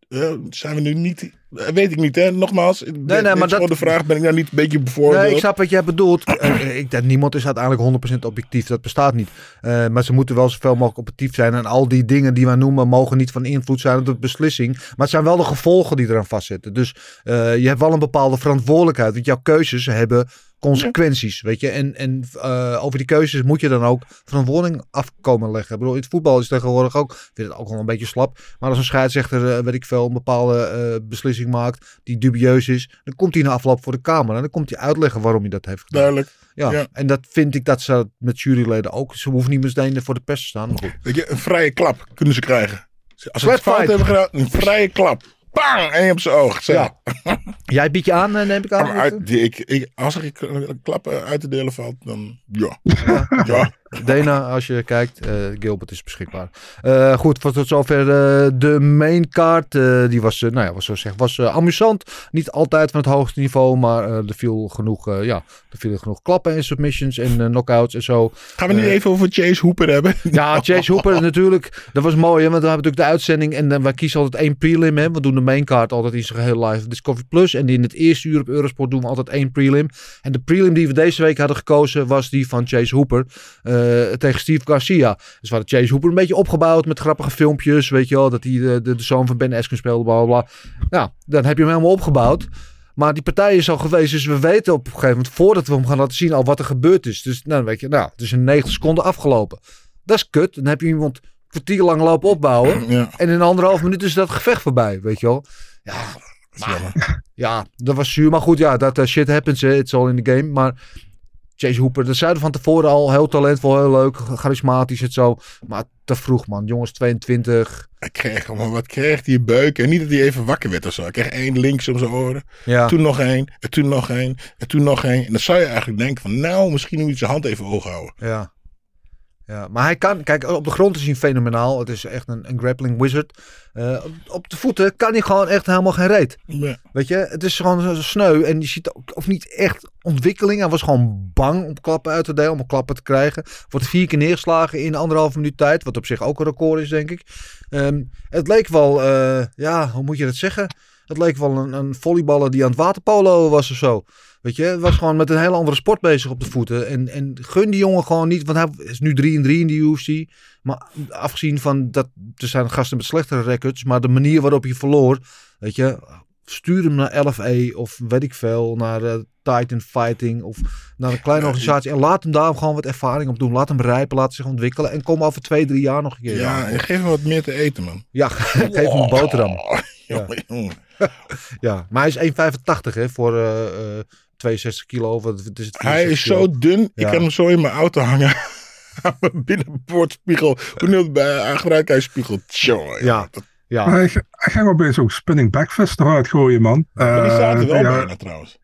eh, zijn we nu niet, weet ik niet hè, nogmaals. Nee, nee, maar maar dat- de vraag, ben ik daar niet een beetje bevoordeeld? Nee, ik snap wat jij bedoelt. (clears throat) Eh, ik denk, niemand is uiteindelijk 100% objectief. Dat bestaat niet. Eh, maar ze moeten wel zoveel mogelijk objectief zijn. En al die dingen die wij noemen mogen niet van invloed zijn op de beslissing. Maar het zijn wel de gevolgen die eraan vastzitten. Dus eh, je hebt wel een bepaalde verantwoordelijkheid. Want jouw keuzes hebben consequenties, weet je. En, en eh, over die keuzes moet je dan ook verantwoording afkomen leggen. Ik bedoel, in het voetbal is tegenwoordig ook, ik vind het ook wel een beetje slap. Maar als een scheidsrechter, eh, weet ik veel, een bepaalde eh, beslissing maakt die dubieus is, dan komt hij na afloop voor de camera en dan komt hij uitleggen waarom hij dat heeft gedaan. Duidelijk. Ja, Ja. en dat vind ik dat ze met juryleden ook. Ze hoeven niet meteen voor de pers te staan. Maar goed. Weet je, een vrije klap kunnen ze krijgen. Als ze het fout fight. hebben gedaan, een vrije klap. Bang! En je op zijn oog. Ja. Jij biedt je aan, eh, neem ik aan. Uit, ik, ik, als er een klap uit te delen valt, dan ja. ja. Dana, als je kijkt, eh, Gilbert is beschikbaar. Eh, goed, voor tot zover eh, de main card. Eh, die was, nou ja, was zo zeggen, was amusant. Niet altijd van het hoogste niveau, maar er viel genoeg, ja, er vielen genoeg klappen en submissions en knockouts en zo. Gaan we nu even over Chase Hooper hebben? (laughs) Ja, Chase Hooper (laughs) natuurlijk. Dat was mooi, hè, want we hebben natuurlijk de uitzending. En wij kiezen altijd één prelim. Hè. We doen de maincard altijd in zijn geheel live Discovery Plus. En in het eerste uur op Eurosport doen we altijd één prelim. En de prelim die we deze week hadden gekozen was die van Chase Hooper tegen Steve Garcia. Dus we hadden Chase Hooper een beetje opgebouwd met grappige filmpjes. Weet je wel, dat hij de, de, de zoon van Ben Askren speelde, bla bla. Nou, dan heb je hem helemaal opgebouwd. Maar die partij is al geweest, dus we weten op een gegeven moment, voordat we hem gaan laten zien, al wat er gebeurd is. Dus nou, dan weet je, nou, het is in 90 seconden afgelopen. Dat is kut. Dan heb je iemand een kwartier lang lopen opbouwen. Ja. En in anderhalf minuut is dat gevecht voorbij, weet je wel. Ja, maar, ja dat was zuur. Maar goed, ja, dat eh, shit happens, hè. It's all in the game. Maar Chase Hooper, dat zeiden van tevoren al. Heel talentvol, heel leuk, charismatisch en zo. Maar te vroeg, man. Jongens, 22. Hij kreeg allemaal, wat kreeg hij buik? En niet dat hij even wakker werd of zo. Hij kreeg één links om zijn oren. Ja. Toen nog één. En toen nog één. En toen nog één. En dan zou je eigenlijk denken van, nou, misschien moet je zijn hand even hoog houden. Ja. Ja, maar hij kan, kijk, op de grond is hij fenomenaal. Het is echt een, een grappling wizard. Eh, op de voeten kan hij gewoon echt helemaal geen reet. Weet je, het is gewoon sneu. En je ziet ook of niet echt ontwikkeling. Hij was gewoon bang om klappen uit te delen, om klappen te krijgen. Wordt vier keer neergeslagen in anderhalve minuut tijd. Wat op zich ook een record is, denk ik. Ehm, het leek wel, eh, ja, hoe moet je dat zeggen? Het leek wel een, een volleyballer die aan het waterpolo was of zo. Weet je, het was gewoon met een hele andere sport bezig op de voeten. En, en gun die jongen gewoon niet, want hij is nu 3 en 3 in de UFC. Maar afgezien van dat, er zijn gasten met slechtere records. Maar de manier waarop je verloor, weet je, stuur hem naar LFA of weet ik veel, naar eh, Titan Fighting of naar een kleine organisatie. En laat hem daar gewoon wat ervaring op doen. Laat hem rijpen, laat zich ontwikkelen. En kom over twee, drie jaar nog een keer. Ja, en geef hem wat meer te eten, man. Ja, (laughs) geef hem een boterham. (laughs) Jongen. (laughs) Ja, maar hij is 1,85 hè, voor eh, eh, 62 kilo. Wat, wat is het, Hij 64 is kilo. zo dun. Ik kan hem zo in mijn auto hangen. (laughs) Aan mijn binnenboordspiegel. Hoe noemt het bij aangebruikelijkheidsspiegel? Tjoh, Ja, ja. Hij, hij ging opeens ook spinning backfist eruit gooien, man. Maar die Eh, er wel ja, bijna trouwens.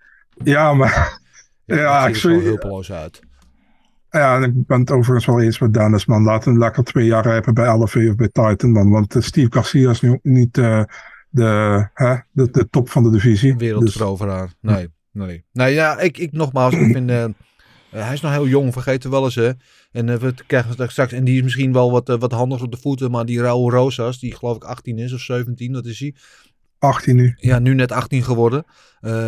Ja, maar... Ja, Ja, ik ziet er zo zie- hulpeloos uit. Ja, en ik ben het overigens wel eens met Dennis, man. Laat hem lekker twee jaar rijpen bij LFA of bij Titan, man. Want eh, Steve Garcia is nu ook niet eh, de, hè, de, de top van de divisie. Dus, Wereldveroveraar. Nee, nee. Nee, ja, ik, ik nogmaals, ik vind... eh, eh, hij is nog heel jong, vergeet er wel eens, hè. En eh, we krijgen straks- straks... En die is misschien wel wat, wat handig op de voeten, maar die Raul Rosas, die geloof ik 18 is of 17, dat is hij. 18 nu. Ja, nu net 18 geworden.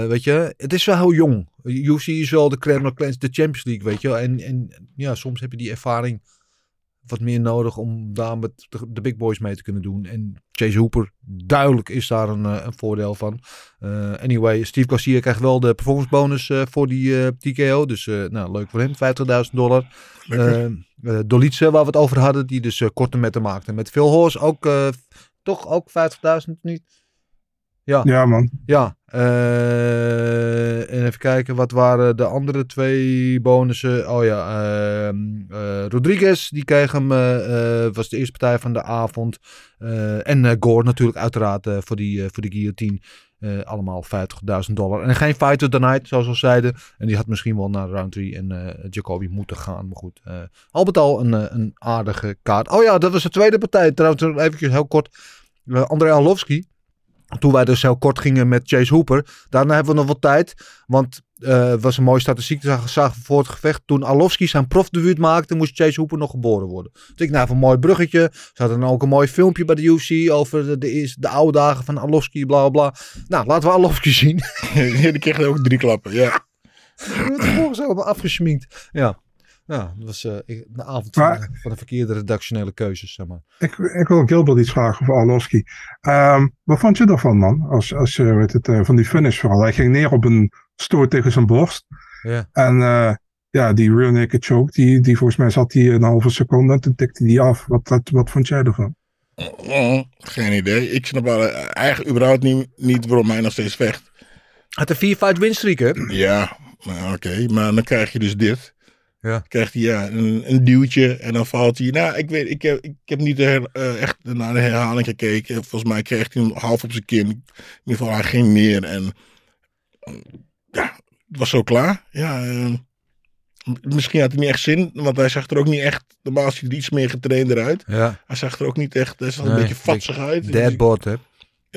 Weet je, het is wel heel jong. UFC is wel de la crème, de Champions League, weet je. En, en ja, soms heb je die ervaring wat meer nodig om daar met de, big boys mee te kunnen doen. En Chase Hooper, duidelijk is daar een, eh, een voordeel van. Eh, anyway, Steve Garcia krijgt wel de performance bonus eh, voor die TKO. Dus nou, leuk voor hem, 50.000 dollar. Dolice, waar we het over hadden, die dus korte metten maakte. Met Phil Horse ook, toch ook 50.000 niet? Ja. Ja, man. Ja, eh, en even kijken, wat waren de andere twee bonussen? Oh ja, ehm, eh, Rodriguez, die kreeg hem, eh, was de eerste partij van de avond. En Gore natuurlijk uiteraard voor, die, voor de guillotine. Eh, allemaal 50.000 dollar. En geen fighter the night, zoals we al zeiden. En die had misschien wel naar round 3 en eh, Jacoby moeten gaan. Maar goed, eh, al met al een, een aardige kaart. Oh ja, dat was de tweede partij. Trouwens, even heel kort. Uh, André Arlovski. Toen wij dus heel kort gingen met Chase Hooper. Daarna hebben we nog wat tijd. Want eh, het was een mooie statistiek. Zagen we voor het gevecht. Toen Arlovski zijn profdebuut maakte, moest Chase Hooper nog geboren worden. Dus ik, nou, een mooi bruggetje. Ze hadden dan ook een mooi filmpje bij de UFC over de, de, de oude dagen van Arlovski, bla bla. Nou, laten we Arlovski zien. (laughs) die kreeg ook drie klappen, ja. (laughs) Vervolgens helemaal afgesminkt. Ja. Ja, dat was eh, ik- een avond Maar- van, de verkeerde redactionele keuzes, zeg maar. Ik, ik wil Gilbert iets vragen over Arlovski. Ehm, wat vond je ervan, man? Als, als je weet het, eh, van die finish vooral. Hij ging neer op een stoot tegen zijn borst. Ja. En eh, ja, die real naked choke, die, die volgens mij zat hij een halve seconde en toen tikte hij af. Wat, wat, wat vond jij ervan? Geen idee. Ik snap wel, eh, eigenlijk überhaupt niet, niet waarom hij nog steeds vecht. Had een 4-fight winstreak, hè? Ja, nou, oké. Maar dan krijg je dus dit. Ja. Krijgt hij ja, een, een duwtje en dan valt hij. Nou, ik weet, ik heb, ik heb niet her- eh, echt naar de herhaling gekeken. Volgens mij kreeg hij hem half op zijn kin. In ieder geval, hij ging neer en eh, ja, het was zo klaar. Ja, eh, misschien had hij niet echt zin, want hij zag er ook niet echt. Normaal ziet hij er iets meer getraind eruit. Ja. Hij zag er ook niet echt. Hij zag Nee, een beetje vatsig uit. Deadbot, hè?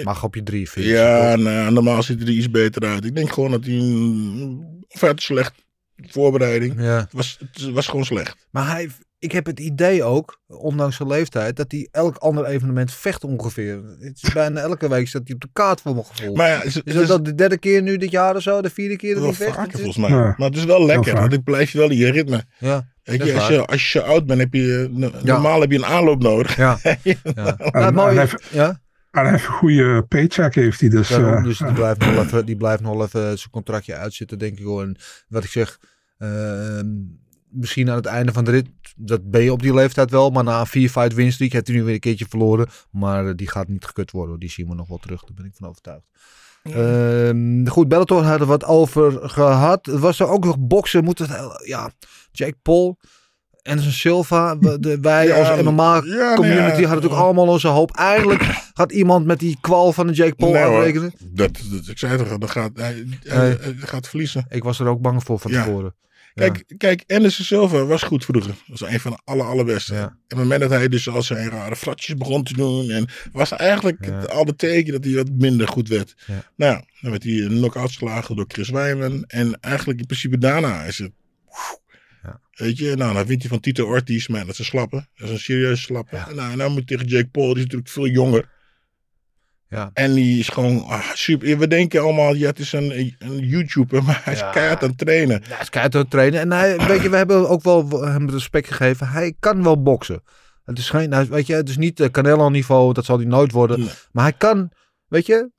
Mag op je 43. Ja, nou, normaal ziet hij er iets beter uit. Ik denk gewoon dat hij een of hij had slecht voorbereiding. Ja. Het, was, het was gewoon slecht. Maar hij, ik heb het idee ook, ondanks zijn leeftijd, dat hij elk ander evenement vecht ongeveer. Het is bijna elke week staat hij op de kaart voor mijn gevoel. Maar ja, is, is dat, dat de derde keer nu dit jaar of zo? De vierde keer dat hij vecht? vaker volgens mij. Ja. Maar het is wel lekker, want ik blijf je wel in je ritme. Ja, Weet dat je, als, je, als je zo oud bent, heb je Ja. normaal heb je een aanloop nodig. Ja. (laughs) ja. Nou, en ja? En hij heeft een goede paycheck, heeft hij dus. Daarom, eh, dus die blijft, nog even, die blijft nog even zijn contractje uitzitten, denk ik. hoor. En wat ik zeg, ehm, misschien aan het einde van de rit, dat ben je op die leeftijd wel. Maar na een vier fight winstreak heeft hij nu weer een keertje verloren. Maar eh, die gaat niet gekut worden. Die zien we nog wel terug, daar ben ik van overtuigd. Ehm, goed, Bellator hadden we het over gehad. Het was er ook nog boksen. Moet het, ja, Jake Paul, Anderson Silva. De, wij Ja, als ja, MMA nee, community ja. hadden natuurlijk allemaal onze hoop. Eindelijk gaat iemand met die kwal van de Jake Paul Nee. Dat, dat, ik zei toch, dat gaat, hij, hij- Nee. hij gaat verliezen. Ik was er ook bang voor van Ja. tevoren. Kijk, kijk, Anderson Silva was goed vroeger. Dat was een van de aller, allerbeste. Ja. En op het moment dat hij dus al zijn rare fratjes begon te doen. En was eigenlijk Ja. het, al de teken dat hij wat minder goed werd. Ja. Nou, ja, dan werd hij een knock-out geslagen door Chris Weidman. En eigenlijk in principe daarna is het... Ja. Weet je, nou, dan wint hij van Tito Ortiz. Maar dat is een slappe. Dat is een serieuze slappe. Nou, en dan moet hij tegen Jake Paul. Die is natuurlijk veel jonger. Ja. En die is gewoon ah, super. We denken allemaal, ja, het is een, een YouTuber. Maar hij is Ja. keihard aan het trainen. Ja, hij is keihard aan het trainen. En hij, weet je, we hebben ook wel hem respect gegeven. Hij kan wel boksen. Het is geen, hij- weet je, het is niet uh, Canelo niveau, dat zal hij nooit worden. Nee. Maar hij kan, weet je,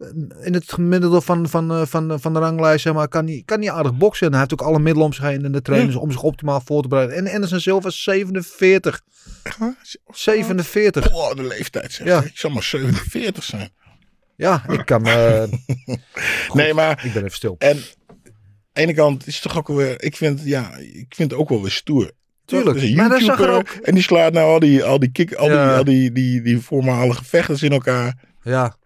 in het gemiddelde van, van, eh, van, van de ranglijst, zeg maar, kan hij, kan hij aardig boksen. En hij heeft ook alle middelen om zich heen en de trainers om zich optimaal voor te bereiden. En Anderson Silva is 47. 47. Oh, de leeftijd zeg. Ja. Ik zal maar 47 zijn. Ja, ik kan (laughs) me... Nee, maar ik ben even stil. En aan de ene kant is het toch ook weer, ik vind, ja, ik vind het ook wel weer stoer. Tuurlijk. Dat Maar dan zag er ook- en die slaat nou al die, al die kick, al, die, al die, die, die voormalige vechters in elkaar. Ja.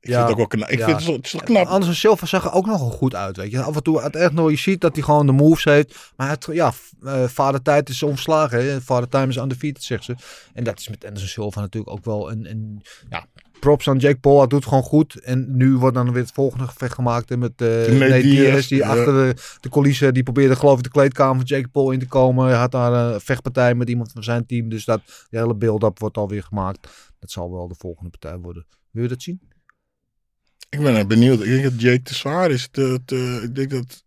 Ik vind het ook wel knap. Ik Ja. vind het, zo- het is knap. Anderson Silva zag er ook nogal goed uit. Weet je. Af en toe het echt nog, je ziet dat hij gewoon de moves heeft. Maar het, ja, eh vader tijd is omslagen. Hè. Vader time is undefeated, zegt ze. En dat is met Anderson Silva natuurlijk ook wel een, een ja, props aan Jake Paul. Hij doet gewoon goed. En nu wordt dan weer het volgende gevecht gemaakt met eh Nate Diaz. Die ja. achter de, de coulissen, die probeerde geloof ik de kleedkamer van Jake Paul in te komen. Hij had daar een vechtpartij met iemand van zijn team. Dus dat hele build-up wordt alweer gemaakt. Dat zal wel de volgende partij worden. Wil je dat zien? Ik ben benieuwd. Ik denk dat Jake te zwaar is. Te, ik denk dat...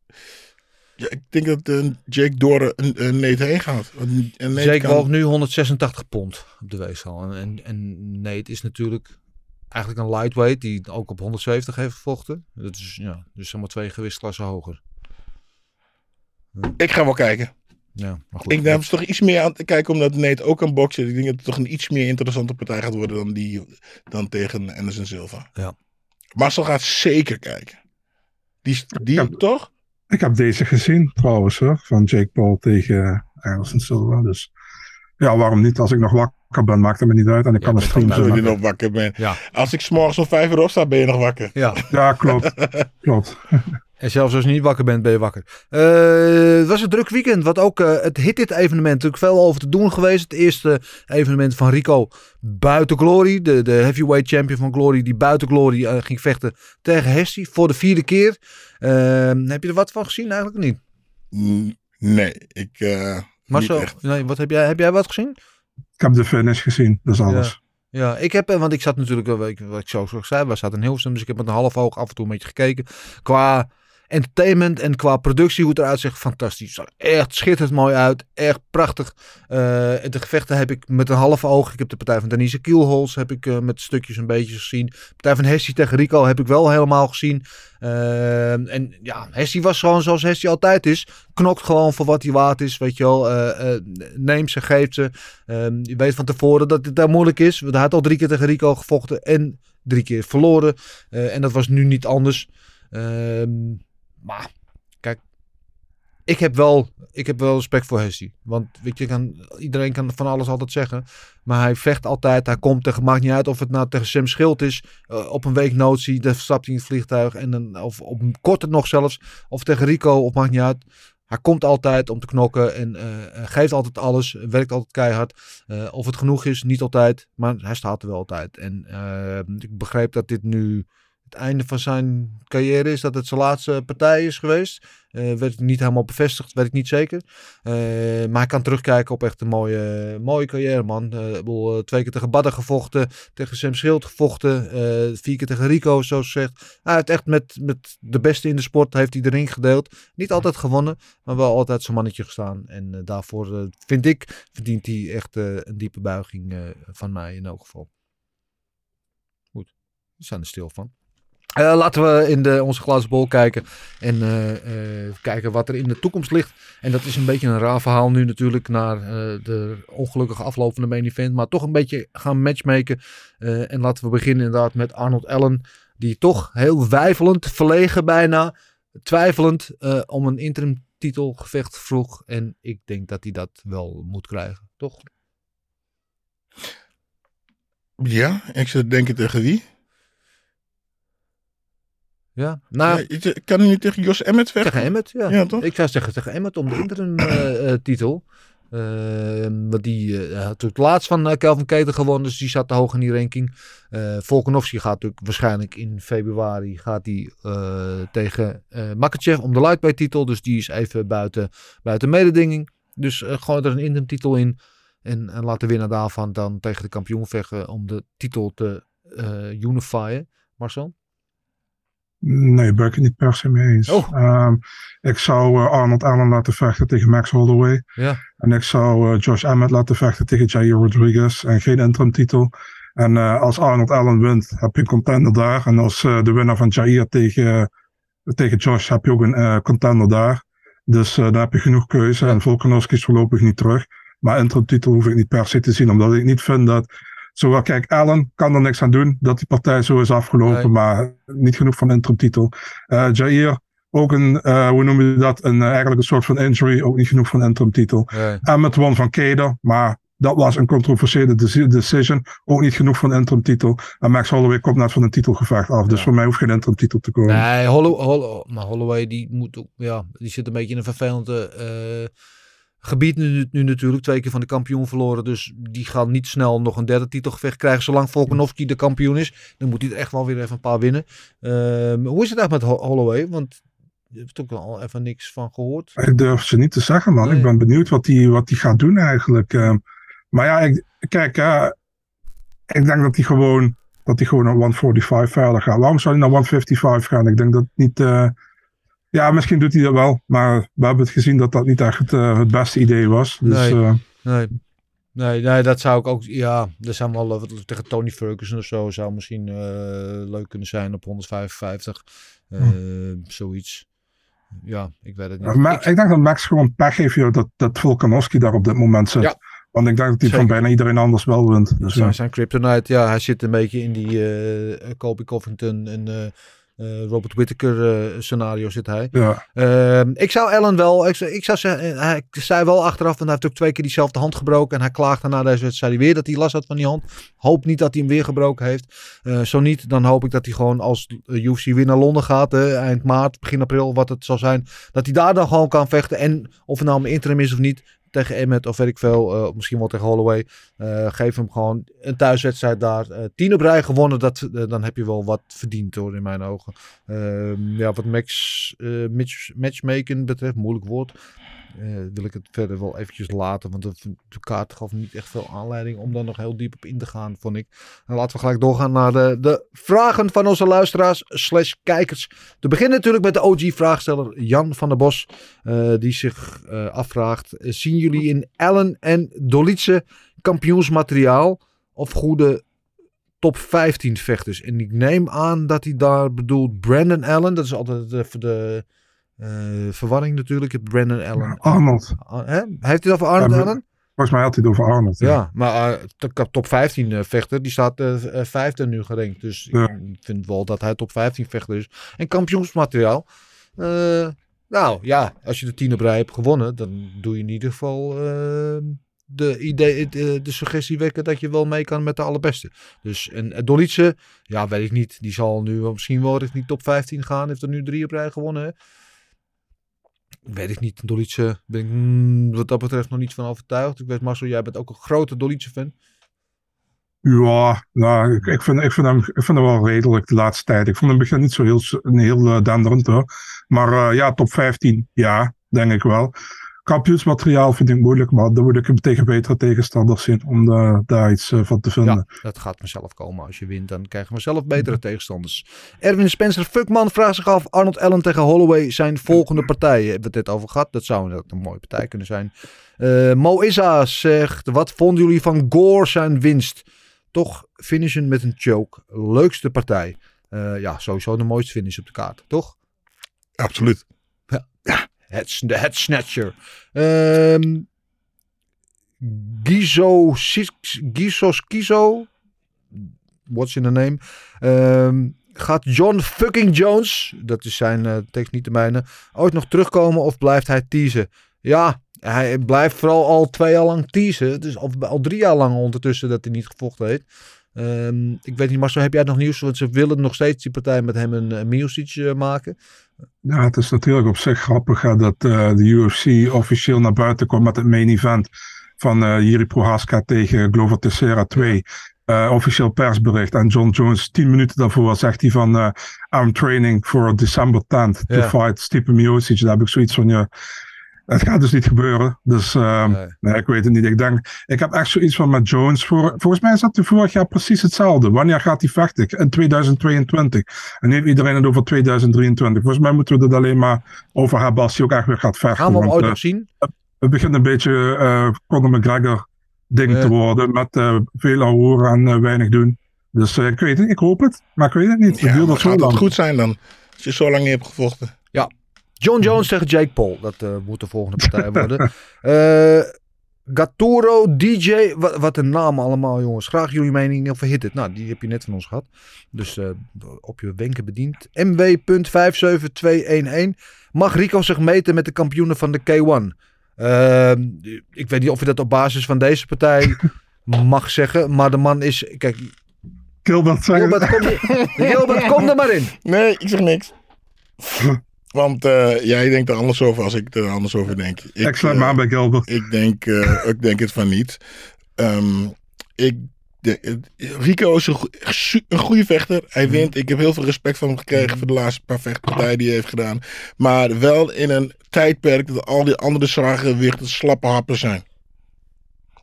Ja, ik denk dat eh, Jake door een, een Nate heen gaat. En Nate Jake kan- nu 186 pond op de weegschaal. En, en, en Nate is natuurlijk eigenlijk een lightweight die ook op 170 heeft gevochten. Dat is ja, dus zeg maar twee gewichtsklassen hoger. Ik ga wel kijken. Ja, maar goed. Ik denk toch iets meer aan te kijken omdat Nate ook kan boksen. Ik denk dat het toch een iets meer interessante partij gaat worden dan, die, dan tegen Anderson Silva. Ja. Marcel gaat zeker kijken. Die, die toch? Ik heb deze gezien trouwens, hoor, van Jake Paul tegen Anderson Silva. Dus ja, waarom niet? Als ik nog wakker ben, maakt het me niet uit. En ik kan een stream je zo. nog wakker. Ja. Als ik s'morgens om vijf uur opsta, ben je nog wakker. Ja, Ja, klopt. (laughs) klopt. En zelfs als je niet wakker bent, ben je wakker. Eh, het was een druk weekend, wat ook eh, het Hit It evenement. Natuurlijk veel over te doen geweest. Het eerste evenement van Rico buiten Glory. De, de heavyweight champion van Glory, die buiten Glory eh, ging vechten tegen Hessie voor de vierde keer. Eh, heb je er wat van gezien? Eigenlijk niet. Mm, Nee, ik. eh niet Marcel, echt. nee, wat heb jij, heb jij wat gezien? Ik heb de finish gezien, dat is alles. Ja, ik heb, want ik zat natuurlijk, wat ik, wat ik zo zo zei, we zaten in Hilversum, dus ik heb met een half oog af en toe een beetje gekeken. Qua entertainment en qua productie, hoe het eruit ziet, fantastisch. Echt schitterend mooi uit, echt prachtig. Eh, de gevechten heb ik met een half oog. Ik heb de partij van Denise Kielholz heb ik eh, met stukjes een beetje gezien. De partij van Hessie tegen Rico heb ik wel helemaal gezien. Eh, en ja, Hessie was gewoon zoals Hessie altijd is. Knokt gewoon voor wat hij waard is, weet je wel. Neemt ze, geeft ze. Ehm, je weet van tevoren dat het daar moeilijk is. Hij had al drie keer tegen Rico gevochten en drie keer verloren. En dat was nu niet anders. Ehm, maar kijk, ik heb wel, ik heb wel respect voor Hessie. Want weet je, kan, iedereen kan van alles altijd zeggen. Maar hij vecht altijd. Hij komt tegen, maakt niet uit of het nou tegen Sam Schild is. eh, op een week notie, dan stapt hij in het vliegtuig. En dan, of op een korte nog zelfs. Of tegen Rico, of maakt niet uit. Hij komt altijd om te knokken en eh, geeft altijd alles. Werkt altijd keihard. Eh, of het genoeg is, niet altijd. Maar hij staat er wel altijd. En eh, ik begreep dat dit nu einde van zijn carrière is. Dat het zijn laatste partij is geweest. Eh, werd niet helemaal bevestigd, weet ik niet zeker. Eh, maar hij kan terugkijken op echt een mooie, mooie carrière, man. Eh, twee keer tegen Badden gevochten. Tegen Sam Schild gevochten. vier keer tegen Rico, zoals gezegd. Hij heeft echt met, met de beste in de sport heeft hij de ring gedeeld. Niet altijd gewonnen, maar wel altijd zijn mannetje gestaan. En daarvoor vind ik, verdient hij echt een diepe buiging van mij in elk geval. Goed, we zijn er stil van. Eh, laten we in de, onze glazen bol kijken en eh, eh, kijken wat er in de toekomst ligt. En dat is een beetje een raar verhaal nu natuurlijk naar de ongelukkige afloop van de main event. Maar toch een beetje gaan matchmaken. En laten we beginnen inderdaad met Arnold Allen. Die toch heel weifelend, verlegen bijna, twijfelend om een interim titelgevecht vroeg. En ik denk dat hij dat wel moet krijgen, toch? Ja, ik zit denken tegen wie? Ja, nou, Ja, ik- kan hij niet tegen Jos Emmet vechten? Tegen Emmet, ja. Ja, toch? Ik zou zeggen tegen Emmet om de interim eh, eh, titel. Eh, want die eh, had natuurlijk laatst van Kelvin Keter gewonnen, dus die zat te hoog in die ranking. Eh Volkanovski gaat natuurlijk waarschijnlijk in februari gaat die, eh, tegen eh Makachev om de lightweight titel. Dus die is even buiten, buiten mededinging. Dus eh, gewoon er een interim titel in. En, en laat de winnaar daarvan dan tegen de kampioen vechten om de titel te eh unifyen. Marcel? Nee, ben ik het niet per se mee eens. Oh. Ehm, ik zou eh, Arnold Allen laten vechten tegen Max Holloway. Ja. En ik zou eh, Josh Emmett laten vechten tegen Jair Rodriguez. En geen interim titel. En eh, als Arnold Allen wint, heb je een contender daar. En als de winnaar van Jair tegen, tegen Josh, heb je ook een eh, contender daar. Dus daar heb je genoeg keuze. En Volkanovski is voorlopig niet terug. Maar interim titel hoef ik niet per se te zien. Omdat ik niet vind dat... Zowel, kijk, Allen kan er niks aan doen dat die partij zo is afgelopen. Nee. Maar niet genoeg van interim titel. Eh Jair, ook een, eh, hoe noem je dat? Een, eh, eigenlijk een soort van injury. Ook niet genoeg van interim titel. Nee. Emmet won van Keder, maar dat was een controversiële deci- decision. Ook niet genoeg van interim titel. En Max Holloway komt net van een titelgevecht af. Dus voor mij hoeft geen interim titel te komen. Nee, Hollow, Hollow, maar Holloway die moet ook, ja, die zit een beetje in een vervelende, gebied nu, nu natuurlijk. Twee keer van de kampioen verloren. Dus die gaan niet snel nog een derde titelgevecht krijgen. Zolang Volkanovski de kampioen is. Dan moet hij er echt wel weer even een paar winnen. Ehm, hoe is het eigenlijk met Ho- Holloway? Want je hebt ook al even niks van gehoord. Ik durf ze niet te zeggen, man. Nee. Ik ben benieuwd wat hij wat die gaat doen eigenlijk. Ehm, maar ja, ik, kijk, eh, ik denk dat hij gewoon, dat hij gewoon naar 145 verder gaat. Waarom zou hij naar 155 gaan? Ik denk dat niet. Ja, misschien doet hij dat wel. Maar we hebben het gezien dat dat niet echt het, eh, het beste idee was. Dus Nee. eh, Nee. Nee, nee, dat zou ik ook. Ja, er zijn wel eh, tegen Tony Ferguson of zo. Zou misschien leuk kunnen zijn op 155. eh, Zoiets. Ja, ik weet het niet. maar Ik- ik denk dat Max gewoon pech heeft joh, dat, dat Volkanovski daar op dit moment zit. Ja. Want ik denk dat hij van bijna iedereen anders wel wint. Dus, zijn, ja. zijn Kryptonite, ja, hij zit een beetje in die eh Colby Covington en eh, Robert Whittaker eh, scenario zit hij. ja. Ehm, ik zou Ellen wel, ik, zou- ik zou zeggen, eh, hij zei wel achteraf, want hij heeft ook twee keer diezelfde hand gebroken. En hij klaagde na deze wedstrijd weer dat hij last had van die hand. Hoop niet dat hij hem weer gebroken heeft. Zo niet, dan hoop ik dat hij gewoon als UFC weer naar Londen gaat. eind maart, begin april, wat het zal zijn. Dat hij daar dan gewoon kan vechten. En of het nou een interim is of niet, tegen Emmet of weet ik veel. eh, misschien wel tegen Holloway. eh, geef hem gewoon een thuiswedstrijd daar. eh, tien op rij gewonnen, dat, dan heb je wel wat verdiend hoor, in mijn ogen. Ehm, ja, wat match, matchmaking betreft, moeilijk woord. Eh, wil ik het verder wel eventjes laten. Want de, de kaart gaf niet echt veel aanleiding om daar nog heel diep op in te gaan, vond ik. En laten we gelijk doorgaan naar de, de vragen van onze luisteraars slash kijkers. Te beginnen natuurlijk met de OG-vraagsteller Jan van der Bos. eh, die zich eh, afvraagt, zien jullie in Allen en Dolice kampioensmateriaal of goede top 15 vechters? En ik neem aan dat hij daar bedoelt Brandon Allen. Dat is altijd de eh, verwarring natuurlijk. Brandon Allen. Arnold. Ah? Heeft hij het over Arnold Ja, maar- Allen? Volgens mij had hij het over Arnold. Ja, maar eh, de top 15 eh, vechter, die staat eh, eh, vijfde nu gerankt. Dus Ja. ik vind wel dat hij top 15 vechter is. En kampioensmateriaal. eh, nou ja, als je de tien op rij hebt gewonnen, dan doe je in ieder geval eh, de, idee, de, de suggestie wekken dat je wel mee kan met de allerbeste. Dus en uh, ja, weet ik niet. Die zal nu misschien wel richting top 15 gaan. Heeft er nu drie op rij gewonnen. Hè? Weet ik niet. Dolice ik mm, wat dat betreft nog niet van overtuigd. Ik weet Marcel, jij bent ook een grote Dolice fan. Ja, nou, ik, vind, ik, vind hem, ik vind hem wel redelijk de laatste tijd. Ik vond hem begin niet zo heel, heel uh, denderend hoor. Maar uh, ja, top 15, ja, denk ik wel. Kampioensmateriaal vind ik moeilijk, maar dan moet ik hem tegen betere tegenstanders zien om uh, daar iets uh, van te vinden. Ja, dat gaat vanzelf komen. Als je wint, dan krijgen we zelf betere tegenstanders. Erwin Spencer Fuckman vraagt zich af: Arnold Allen tegen Holloway zijn volgende partijen. Hebben we het net over gehad? Dat zou een, een mooie partij kunnen zijn. Uh, Mo Issa zegt: Wat vonden jullie van Gore zijn winst? Toch finishen met een choke. Leukste partij. Uh, ja, sowieso de mooiste finish op de kaart, toch? Absoluut. Ja. ja. Het, de head snatcher. Um, Gizo, Gizo Skizo. What's in the name? Um, gaat John fucking Jones, dat is zijn uh, tekst niet de mijne, ooit nog terugkomen of blijft hij teasen? Ja, hij blijft vooral al twee jaar lang teasen. Dus al, al drie jaar lang ondertussen dat hij niet gevochten heeft. Um, ik weet niet, Marcel, heb jij nog nieuws? Want ze willen nog steeds die partij met hem een, uh, maken. Ja, het is natuurlijk op zich grappig hè, dat uh, de UFC officieel naar buiten komt met het main event van uh, Jiri Prohaska tegen Glover Teixeira 2. Uh, officieel persbericht. En John Jones, tien minuten daarvoor, zegt hij van... Uh, I'm training for December 10th to fight Stipe Miocic. Daar heb ik zoiets van, ja... Het gaat dus niet gebeuren. Dus uh, nee. nee. ik weet het niet. Ik denk, ik heb echt zoiets van met Jones. Voor, volgens mij is dat vorig jaar precies hetzelfde. Wanneer gaat hij vechten? In 2022. En nu heeft iedereen het over 2023. Volgens mij moeten we het alleen maar over hebben als hij ook echt weer gaat vechten. Gaan we hem ooit uh, nog zien? Het begint een beetje uh, Conor McGregor ding te worden. Met uh, veel horen en uh, weinig doen. Dus ik weet het, ik hoop het. Maar ik weet het niet. Ja, het duurt gaat het goed zijn dan? Als je zo lang niet hebt gevochten. John Jones tegen Jake Paul. Dat uh, moet de volgende partij (laughs) worden. Uh, Gatoro, DJ. Wat, wat een naam allemaal, jongens. Graag jullie mening over Hit It. Nou, die heb je net van ons gehad. Dus uh, op je wenken bediend. MW.57211. Mag Rico zich meten met de kampioenen van de K1? ik weet niet of je dat op basis van deze partij (laughs) mag zeggen. Maar de man is... Kijk, Gilbert, Gilbert, kom, Gilbert, kom er maar in. Nee, ik zeg niks. (laughs) Want eh, jij denkt er anders over als ik er anders over denk. Ik, sluit eh, me aan bij Gilbert. Ik denk, eh, ik denk het van niet. Ehm, ik, de, eh, Rico is een, go- su- een goede vechter. Hij wint. Ik heb heel veel respect van hem gekregen voor de laatste paar vechtpartijen die hij heeft gedaan. Maar wel in een tijdperk dat al die andere zwaargewichten slappe happen zijn.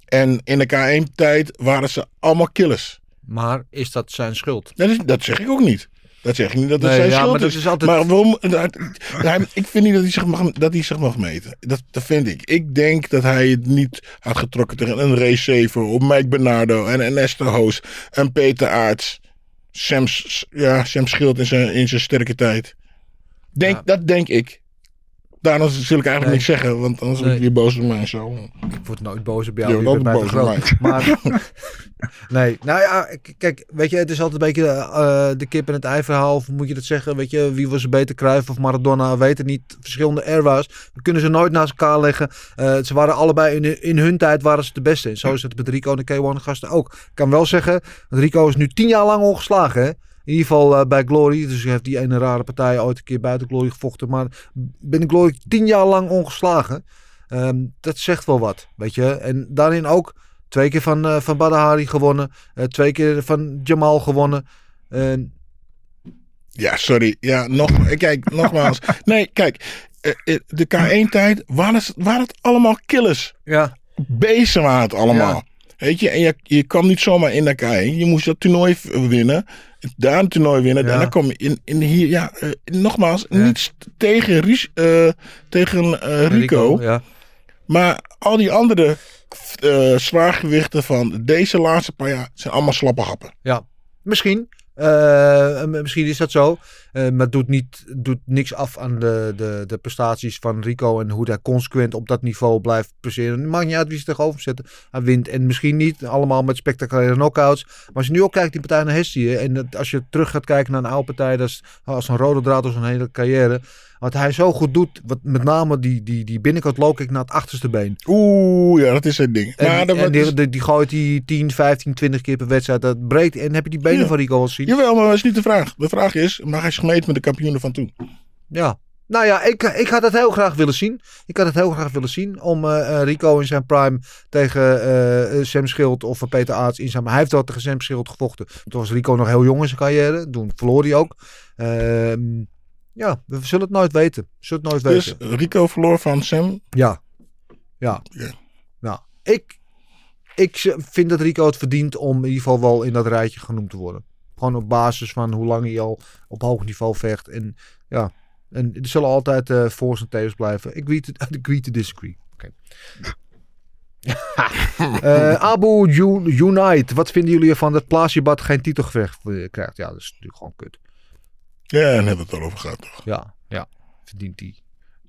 En in de K1-tijd waren ze allemaal killers. Maar is dat zijn schuld? Dat, is, dat zeg ik ook niet. Dat zeg ik niet dat het Nee, zijn ja, schuld maar is. is altijd- Maar waarom, dat- hij- ik vind niet dat hij zich mag, dat hij zich mag meten. Dat, dat vind ik. Ik denk dat hij het niet had getrokken tegen een Ray of Mike Bernardo, en een Esther Hoos, en Peter Aarts. Sam, ja, Sam Schild in zijn, in zijn sterke tijd. Denk, Ja. Dat denk ik. Daarom zul ik eigenlijk Nee. niks zeggen, want anders word Nee. je boos op mij zo. Ik word nooit boos op jou. wordt je altijd mij boos op groot. Maar (laughs) nee, nou ja, kijk, weet je, het is altijd een beetje eh, de kip en het ei verhaal. Of moet je dat zeggen? Weet je, wie was er beter, Cruijff of Maradona? Weet het niet. Verschillende era's. We kunnen ze nooit naast elkaar leggen. Eh, ze waren allebei in, in hun tijd waren ze de beste. En zo is het met Rico en de K1 gasten ook. Ik kan wel zeggen, Rico is nu tien jaar lang ongeslagen, hè? In ieder geval eh, bij Glory. Dus hij heeft die ene rare partij ooit een keer buiten Glory gevochten. Maar binnen Glory tien jaar lang ongeslagen. Ehm, dat zegt wel wat, weet je. En daarin ook twee keer van, eh van Badahari gewonnen. eh, twee keer van Jamal gewonnen. En Ja, sorry. Ja, nog, kijk, (laughs) nogmaals. Nee, kijk. De K1-tijd waren, ze- waren het allemaal killers. ja, Beesten waren het allemaal. Weet je, en je, je kwam niet zomaar in de K1. Je moest dat toernooi winnen. Daar een toernooi winnen. Ja. En dan kom je in, in hier, ja, eh, nogmaals, Ja. niet st- tegen, Ries- eh, tegen eh, Rico. ja. Maar al die andere zwaargewichten van deze laatste paar jaar zijn allemaal slappe happen. Ja, misschien. Misschien is dat zo. Eh, maar doet, niet, doet niks af aan de, de, de prestaties van Rico. En hoe hij consequent op dat niveau blijft presteren. Het maakt niet uit wie ze tegenover zetten. Hij wint. En misschien niet allemaal met spectaculaire knockouts. Maar als je nu ook kijkt die partij naar Hestie. En dat, als je terug gaat kijken naar een oude partij. Dat is als een rode draad door zijn hele carrière. Wat hij zo goed doet. Wat, met name die, die, die binnenkant low kick naar het achterste been. Oeh, ja, dat is het ding. En, maar dat, en wat die, die, die gooit die 10, 15, 20 keer per wedstrijd. Dat breekt. En heb je die benen Ja. van Rico al zien? Jawel, maar dat is niet de vraag. De vraag is, mag hij meten met de kampioenen van toen? Ja. Nou ja, ik, ik had het heel graag willen zien. Ik had het heel graag willen zien om eh, eh, Rico in zijn prime tegen eh, Sam Schild of Peter Aarts in zijn... Maar hij heeft wel tegen Sam Schild gevochten. Toen was Rico nog heel jong in zijn carrière. Toen verloor hij ook. Ehm, ja, we zullen het nooit weten. We zullen het nooit Dus weten. Rico verloor van Sam. Ja. Ja. Ja. Nou, ik, ik vind dat Rico het verdient om in ieder geval wel in dat rijtje genoemd te worden. Gewoon op basis van hoe lang hij al op hoog niveau vecht. En ja, en er zullen altijd eh voor's en tegens blijven. Agree to, agree to disagree. Oké. (laughs) Eh, Abu Unite, wat vinden jullie ervan dat Plasibat geen titelgevecht eh, krijgt? Ja, dat is natuurlijk gewoon kut. Ja, daar hebben we het al over gehad toch? Ja, ja, verdient hij.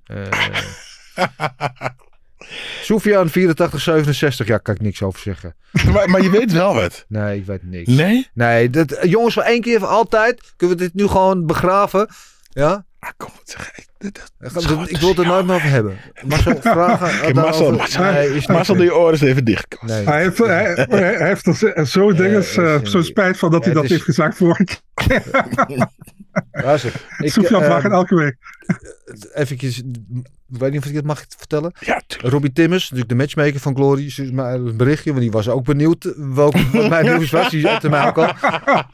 (laughs) Eh Soufiane 8467, ja, kan ik niks over zeggen. (laughs) maar, maar je weet wel wat. Nee, ik weet niks. Nee? Nee, dat, eh, jongens, voor één keer voor altijd kunnen we dit nu gewoon begraven. Ja? Ah, kom, zeg ik. Ik, is wil het er nooit meer over hebben. Marcel, (laughs) vragen. Marcel, Marcel, nee, is je oren eens even dicht. Nee. Hij heeft, hij, hij heeft er zo- Ja, eh, is- zo spijt van dat hij dat is- heeft gezegd vorige keer. (laughs) Luister, ik, Sofian eh, vraagt het elke week. eventjes, ik weet niet of ik dit mag vertellen. Ja. Robbie Timmers, natuurlijk de matchmaker van Glory, stuurde mij een berichtje, want die was ook benieuwd welke, (laughs) wat mijn nieuws was. Die zette mij ook al.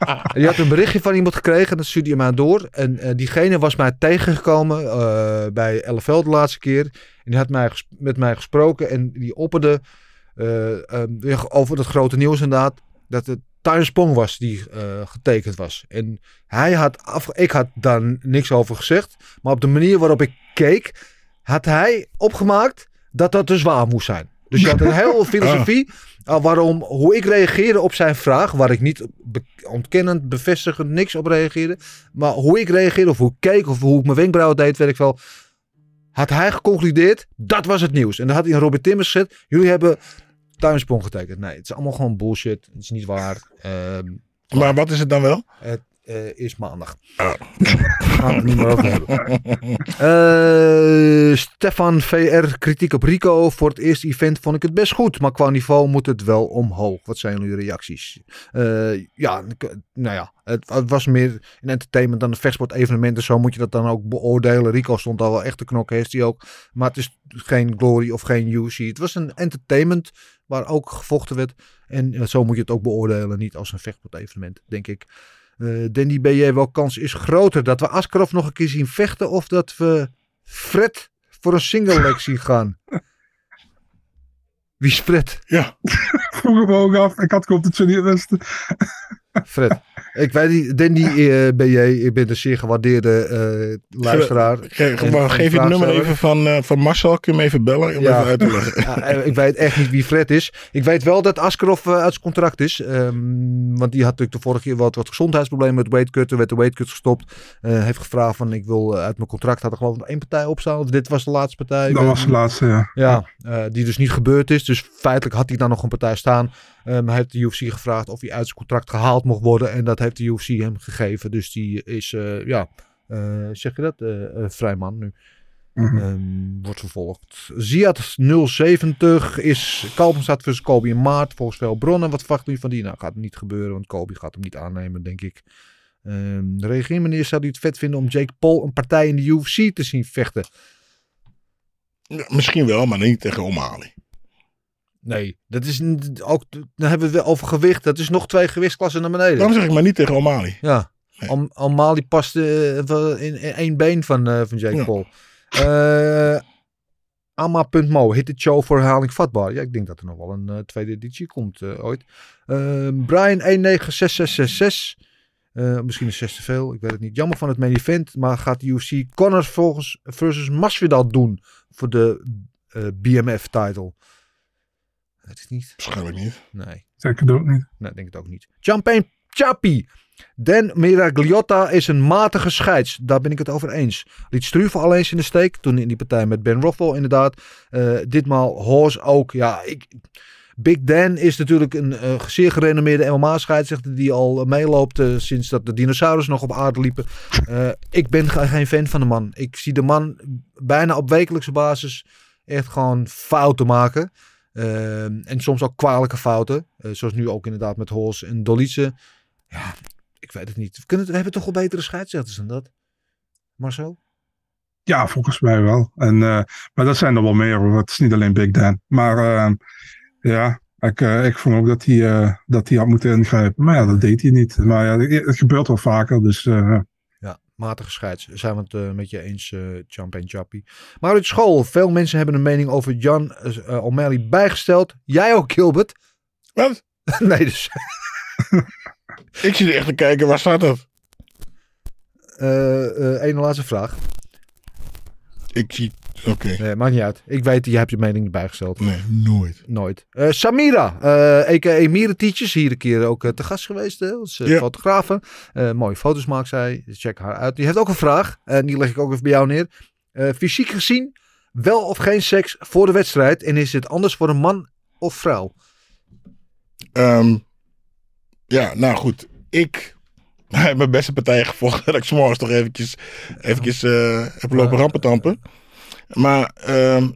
En die had een berichtje van iemand gekregen en dat stuurde hij mij door. En eh, diegene was mij tegengekomen eh, bij LFL de laatste keer. En die had mij met mij gesproken en die opperde eh, eh, weer over dat grote nieuws inderdaad. Dat het Tyron Spong was die eh, getekend was. En hij had af, ik had daar niks over gezegd. Maar op de manier waarop ik keek, had hij opgemaakt dat dat te zwaar moest zijn. Dus je had een hele (laughs) filosofie uh, waarom, hoe ik reageerde op zijn vraag, waar ik niet be- ontkennend, bevestigend, niks op reageerde. Maar hoe ik reageerde, of hoe ik keek, of hoe ik mijn wenkbrauwen deed, weet ik wel. Had hij geconcludeerd, dat was het nieuws. En dan had hij een Robert Timmers gezet, jullie hebben tuinsprong getekend. Nee, het is allemaal gewoon bullshit. Het is niet waar. Ehm, Maar wat is het dan wel? het, eh, is maandag. (laughs) Gaan we het niet meer over hebben. (laughs) Eh, Stefan VR, kritiek op Rico. Voor het eerste event vond ik het best goed. Maar qua niveau moet het wel omhoog. Wat zijn jullie reacties? Eh, ja, nou ja. Het, het was meer een entertainment dan een vechtsport evenement. Dus zo moet je dat dan ook beoordelen. Rico stond al wel echt te knokken. Heeft hij ook. Maar het is geen glory of geen UC. Het was een entertainment waar ook gevochten werd. En zo moet je het ook beoordelen. Niet als een vechtsport evenement, denk ik. Eh Danny BJ, welke kans is groter? Dat we Askarov nog een keer zien vechten of dat we Fred voor een single leg zien gaan? Wie is Fred? Ja, Vroeg me ook af. Ik had gehoopt dat ze niet. Fred. Ik weet niet, Danny eh, BJ, ik ben een zeer gewaardeerde eh, luisteraar. Ge- en geef je het nummer even van, eh, van Marcel. Kun je hem even bellen om Ja. even uit te leggen? (laughs) Ja, ik weet echt niet wie Fred is. Ik weet wel dat Askarov uit zijn contract is. Ehm, want die had natuurlijk de vorige keer wat, wat gezondheidsproblemen met weightcut. Er werd de weightcut gestopt. Heeft gevraagd van ik wil uit mijn contract. Had er geloof ik nog één partij opstaan. Of dit was de laatste partij. Dat was de laatste, ja. Ja, die dus niet gebeurd is. Dus feitelijk had hij dan nog een partij staan. Ehm, hij heeft de UFC gevraagd of hij uit zijn contract gehaald mocht worden. En dat heeft de UFC hem gegeven. Dus die is, eh, ja, eh, zeg je dat? Eh eh, vrij man nu. Mhm. Ehm, wordt vervolgd. Ziad 070 is Kalpenstad versus Kobe in maart. Volgens veel bronnen. Wat verwacht u van die? Nou, gaat niet gebeuren. Want Kobe gaat hem niet aannemen, denk ik. Ehm reageer meneer, zou u het vet vinden om Jake Paul een partij in de UFC te zien vechten? Ja, Misschien wel, maar niet tegen O'Malley. Nee, dat is ook. Dan hebben we het over gewicht. Dat is nog twee gewichtsklassen naar beneden. Daarom zeg ik maar niet tegen O'Malley. Ja. Nee. Al Almali past eh, in, één been van, eh, van Jake Ja. Paul. Eh Ama.mo, hit het show voor herhaling vatbaar. Ja, ik denk dat er nog wel een tweede editie komt ooit. Eh, Brian 196666. Eh, misschien is 6 te veel, ik weet het niet. Jammer van het main event, maar gaat de UFC Connors volgens versus Masvidal doen voor de BMF-title? Het is niet. Waarschijnlijk niet. Nee. Zeg het ook niet. Nee, denk het ook niet. Champagne Chappie. Dan Miragliotta is een matige scheids. Daar ben ik het over eens. Liet Struve al eens in de steek. Toen in die partij met Ben Rothwell inderdaad. Eh, ditmaal Horse ook. Ja, ik... Big Dan is natuurlijk een eh, zeer gerenommeerde MMA-scheidsrechter die al meeloopt eh, sinds dat de dinosaurus nog op aarde liepen. Eh, ik ben ge- geen fan van de man. Ik zie de man bijna op wekelijkse basis echt gewoon fouten maken. Eh, en soms ook kwalijke fouten. Eh, zoals nu ook inderdaad met Horse en Dolice. Ja, ik weet het niet. We, kunnen, we hebben toch wel betere scheidsrechters dan dat? Marcel? Ja, volgens mij wel. En, eh, maar dat zijn er wel meer. Het is niet alleen Big Dan. Maar eh, ja, ik, eh, ik vond ook dat hij, dat hij had moeten ingrijpen. Maar ja, dat deed hij niet. Maar ja, het gebeurt wel vaker. Dus matige scheids. Zijn we het eh, met je eens, eh Champagne Chappie. Maar uit school, veel mensen hebben een mening over Jan eh, O'Malley bijgesteld. Jij ook, Gilbert? Wat? (laughs) nee, dus. (laughs) Ik zit echt te kijken, waar staat dat? ene laatste vraag. Ik zie... Oké. Nee, maakt niet uit. Ik weet, je hebt je mening niet bijgesteld. Nee, nooit. Nooit. Eh, Samira, eh a.k.a. Hier een keer ook eh, te gast geweest. Hè, als fotografe. Mooie foto's maakt zij. Check haar uit. Die heeft ook een vraag. En die leg ik ook even bij jou neer. Fysiek gezien, wel of geen seks voor de wedstrijd? En is het anders voor een man of vrouw? Ehm, ja, nou goed. Ik (laughs) heb mijn beste partij gevochten. (laughs) Dat ik s'morgens toch eventjes, eventjes heb lopen rampentampen. Maar ehm,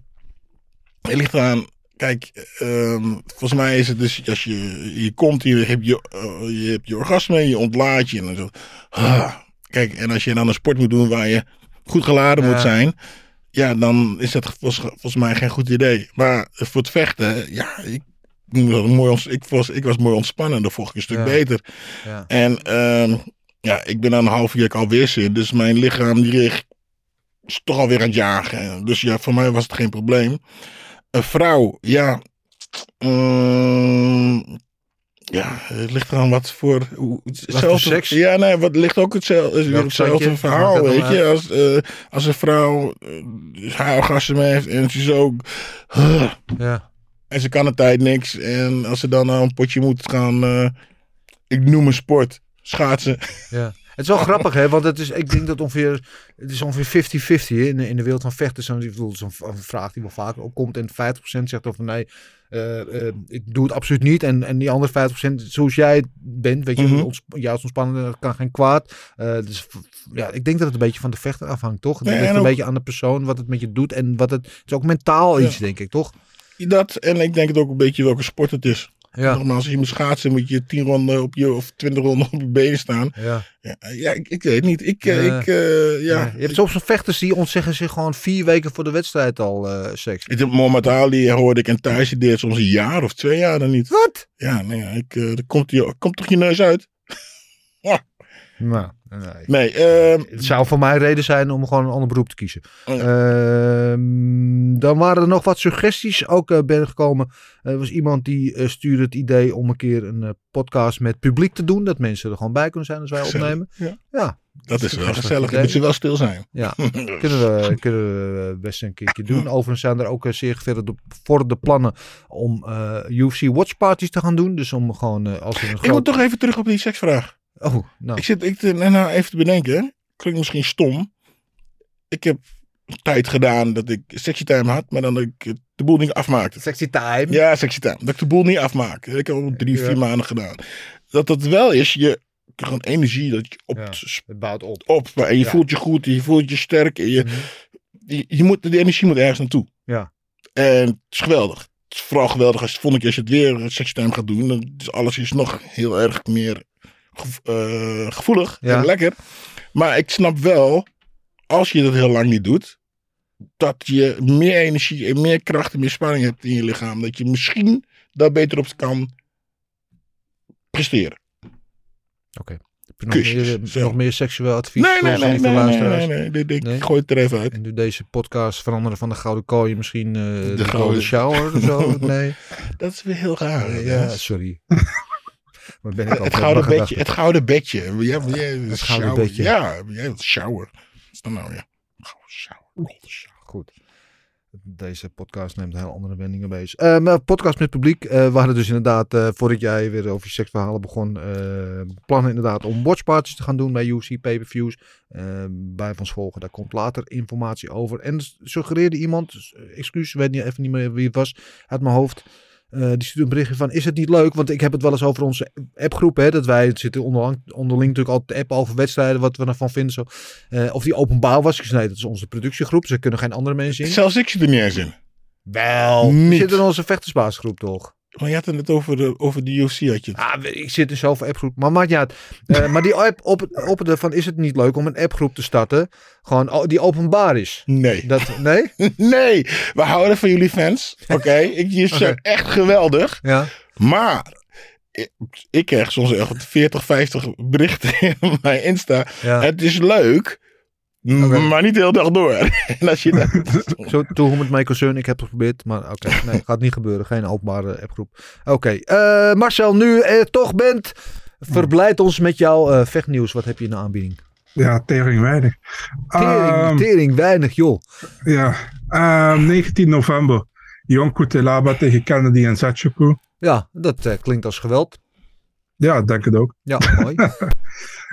het ligt eraan... Kijk, ehm, volgens mij is het dus als je, je komt hier, heb je, eh, je hebt je orgasme, je ontlaat je en dan zo. Ah. Kijk, en als je dan een sport moet doen waar je goed geladen Ja. moet zijn, ja, dan is dat volgens, volgens mij geen goed idee. Maar voor het vechten, ja, ik, ik was mooi, ons- ik, was, ik was mooi ontspannen, de volgende stuk Ja. beter. Ja. En ehm, ja, ik ben aan een half jaar alweer zin, dus mijn lichaam die is toch alweer aan het jagen. Dus ja, voor mij was het geen probleem. Een vrouw, ja. mm, ja, het ligt eraan wat voor. hoe- hetzelfde- seks? Ja, nee, wat ligt ook hetzelfde, hetzelfde verhaal, weet je. Als, eh, als een vrouw uh, haar orgasme heeft en ze is ook. Ja. en ze kan een tijd niks. En als ze dan naar een potje moet gaan. eh, ik noem een sport. Schaatsen. ja. Het is wel grappig, hè? Want het is, ik denk dat ongeveer, het is ongeveer 50-50 hè, in, de- in de wereld van vechten. Zo'n ik bedoel, zo'n een vraag die wel vaker opkomt. En 50% zegt over nee, eh, eh, ik doe het absoluut niet. En, en die andere 50%, zoals jij bent, weet je, Mhm. ons, juist ontspannen, kan geen kwaad. Eh, dus ja, ik denk dat het een beetje van de vechter afhangt, toch? Het ligt en een ook- beetje aan de persoon, wat het met je doet. En wat het, het is ook mentaal Ja. iets, denk ik, toch? Dat, en ik denk het ook een beetje welke sport het is. Ja. Nogmaals, als je moet schaatsen, moet je 10 ronden op je, of 20 ronden op je benen staan. Ja. Ja, ja ik, ik weet niet. Ik, Ja. ik eh, ja. Je hebt soms vechters die ontzeggen zich gewoon vier weken voor de wedstrijd al eh seks. Ik heb Mohamed Ali hoorde ik en Thijs die deed soms een jaar of twee jaar dan niet. Wat? Ja, nee, ja, ik, er komt, komt toch je neus uit? (laughs) Nou, nee. Nee, ehm, Het zou voor mij reden zijn om gewoon een ander beroep te kiezen. Oh Ehm, dan waren er nog wat suggesties ook eh, binnengekomen. Er was iemand die eh, stuurde het idee om een keer een eh, podcast met publiek te doen. Dat mensen er gewoon bij kunnen zijn als wij Gezellig, opnemen. ja. ja dat is wel een gezellig. Dan moet ze wel stil zijn. Ja, (laughs) kunnen we, kunnen we best een keertje doen. (clears throat) Overigens zijn er ook zeer gevorderde plannen om eh, UFC watch parties te gaan doen. Dus om gewoon als er een Ik groot... moet toch even terug op die seksvraag. Oh, nou. Ik zit ik, nou, even te bedenken. Klinkt misschien stom. Ik heb tijd gedaan dat ik sexy time had, maar dan dat ik de boel niet afmaakte. Sexy time? Ja, sexy time. Dat ik de boel niet afmaak. Ik heb al drie, Ja. vier maanden gedaan. Dat dat wel is, je gewoon energie dat je op, Ja, het bouwt op. op en je Ja. Mhm. voelt je goed, je voelt je sterk. En je, je, je moet, de energie moet ergens naartoe. Ja. En het is geweldig. Het is vooral geweldig als, vond ik, als je het weer sexy time gaat doen. Dan is alles is nog heel erg meer eh, gevoelig Ja. en lekker. Maar ik snap wel, als je dat heel lang niet doet, dat je meer energie en meer kracht en meer spanning hebt in je lichaam. Dat je misschien daar beter op kan presteren. Oké. Je nog meer, nog meer seksueel advies? Nee, nee, nee, nee, nee, nee, nee, ik gooi het er even uit. En doe deze podcast veranderen van de Gouden Kooi misschien eh, de, gouden- Shower of zo? (laughs) Nee. Dat is weer heel raar. Eh, ja, sorry. (laughs) Ben ik al Het gouden, bedje, het gouden bedje. Ja, ja, Het gouden shower. bedje. Ja, jij shower. Wat is dat nou, ja? Gouden shower. shower. Goed. Deze podcast neemt heel andere wendingen bezig. Eh, podcast met publiek. eh we hadden dus inderdaad, eh voordat jij weer over je seksverhalen begon, eh, plannen inderdaad om watchparties te gaan doen bij UFC pay-per-views. Bij ons volgen, daar komt later informatie over. En suggereerde iemand, excuus, weet niet, even niet meer wie het was, uit mijn hoofd. Eh, die stuurde een berichtje van, is het niet leuk? Want ik heb het wel eens over onze appgroep, hè, dat wij het zitten onderling, onderling natuurlijk altijd te appen over wedstrijden, wat we ervan vinden. Zo. Eh, of die openbaar was. Zei, nee, dat is onze productiegroep, dus er kunnen geen andere mensen in. Zelfs ik zit er niet eens in. Wel, Niet. je zit in onze vechtersbaasgroep toch? Maar je had het net over de, over de UFC had je het. Ah, ik zit in zoveel appgroep. Maar maakt niet uit. Eh, maar die app op, op de van is het niet leuk om een appgroep te starten. Gewoon die openbaar is. Nee. Dat, nee? (laughs) Nee, we houden van jullie fans. (laughs) Oké, ik zijn Oké. echt geweldig. Ja. Maar ik, ik krijg soms echt 40, 50 berichten (laughs) in mijn Insta. Ja. Het is leuk, m- Oké. maar niet de hele dag door. (laughs) en als je dat, (laughs) Zo, to whom it may concern. Ik heb het geprobeerd. Maar oké, (laughs) nee, gaat niet gebeuren. Geen openbare appgroep. Oké, eh, Marcel, nu je er toch bent. Verblijd ons met jouw eh, vechtnieuws. Wat heb je in de aanbieding? Ja, tering weinig. Tering, Ehm, tering, weinig joh. ja, Ehm, 19 november. Jon Kutelaba tegen Kennedy en Zatchuku. Ja, dat eh, klinkt als geweld. Ja, ik denk het ook. Ja, mooi.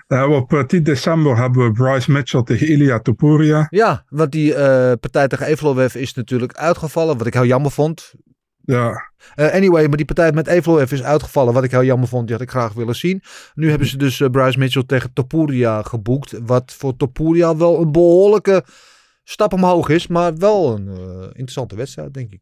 Eh, op eh, 10 december hebben we Bryce Mitchell tegen Ilya Topuria. Ja, want die eh, partij tegen Evloev is natuurlijk uitgevallen. Wat ik heel jammer vond. Ja, Eh, anyway, maar die partij met Evloev is uitgevallen. Wat ik heel jammer vond. Die had ik graag willen zien. Nu hebben ze dus eh, Bryce Mitchell tegen Topuria geboekt. Wat voor Topuria wel een behoorlijke stap omhoog is. Maar wel een eh, interessante wedstrijd, denk ik.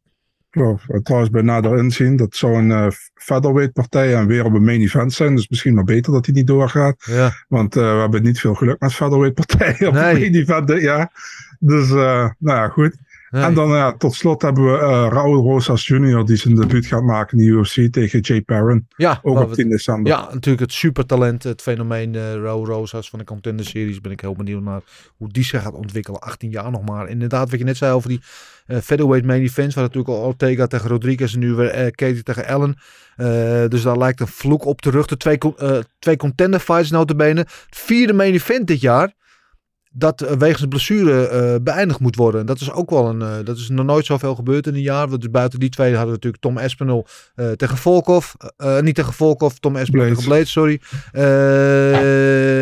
En trouwens bij nader inzien, dat zou een eh, featherweight partij en weer op een main event zijn. Dus misschien maar beter dat hij niet doorgaat. Ja. Want eh, we hebben niet veel geluk met featherweight partijen op Nee. een main event jaar. Dus eh, nou ja, goed. Nee. En dan ja, tot slot hebben we eh Raul Rosas Jr. die zijn debuut gaat maken in de UFC tegen Jay Perrin. Ja, Ook waar op we- 10 december. Ja, natuurlijk het supertalent, het fenomeen eh Ro Rosas van de Contender Series. Ben ik heel benieuwd naar hoe die zich gaat ontwikkelen. 18 jaar nog maar. Inderdaad, wat je net zei over die eh featherweight main events. Waar natuurlijk al Ortega tegen Rodriguez en nu weer eh, Katie tegen Allen. Dus daar lijkt een vloek op terug. De twee, twee contender fights notabene. Het vierde main event dit jaar. Dat uh, wegens blessure uh, beëindigd moet worden. En dat is ook wel een. Uh, dat is nog nooit zoveel gebeurd in een jaar. Want dus buiten die twee hadden we natuurlijk Tom Espinel tegen Volkov. niet tegen Volkov, Tom Espinel tegen Blades, sorry.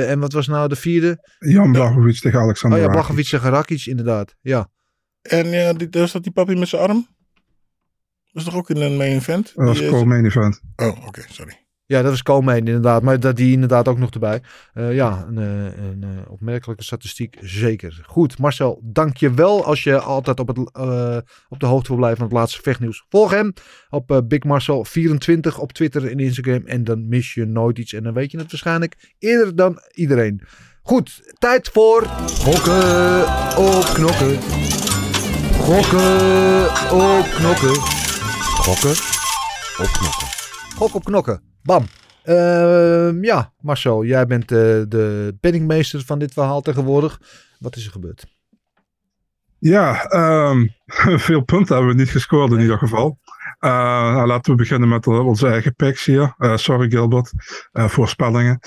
en wat was nou de vierde? Jan Blachowicz tegen Alexander. Oh ja, Blachowicz tegen Rakic, inderdaad. Ja. En ja, die, daar staat die papi met zijn arm. Dat is toch ook in een main event? Dat was co-main event. Oh, oké, okay, sorry. Ja, dat was Komen inderdaad. Maar dat die inderdaad ook nog erbij. Uh, ja, een, een, een, opmerkelijke statistiek zeker. Goed, Marcel, dank je wel als je altijd op, het, op de hoogte wil blijven van het laatste vechtnieuws. Volg hem op uh, Big Marcel24 op Twitter en Instagram. En dan mis je nooit iets. En dan weet je het waarschijnlijk eerder dan iedereen. Goed, tijd voor gokken op knokken. Gokken op knokken. Gokken op knokken. Gok op knokken. Bam. Uh, ja, Marcel, jij bent de, de penningmeester van dit verhaal tegenwoordig. Wat is er gebeurd? Ja, um, (laughs) veel punten hebben we niet gescoord in ieder geval. Uh, nou, laten we beginnen met onze eigen picks hier. Sorry Gilbert, voorspellingen.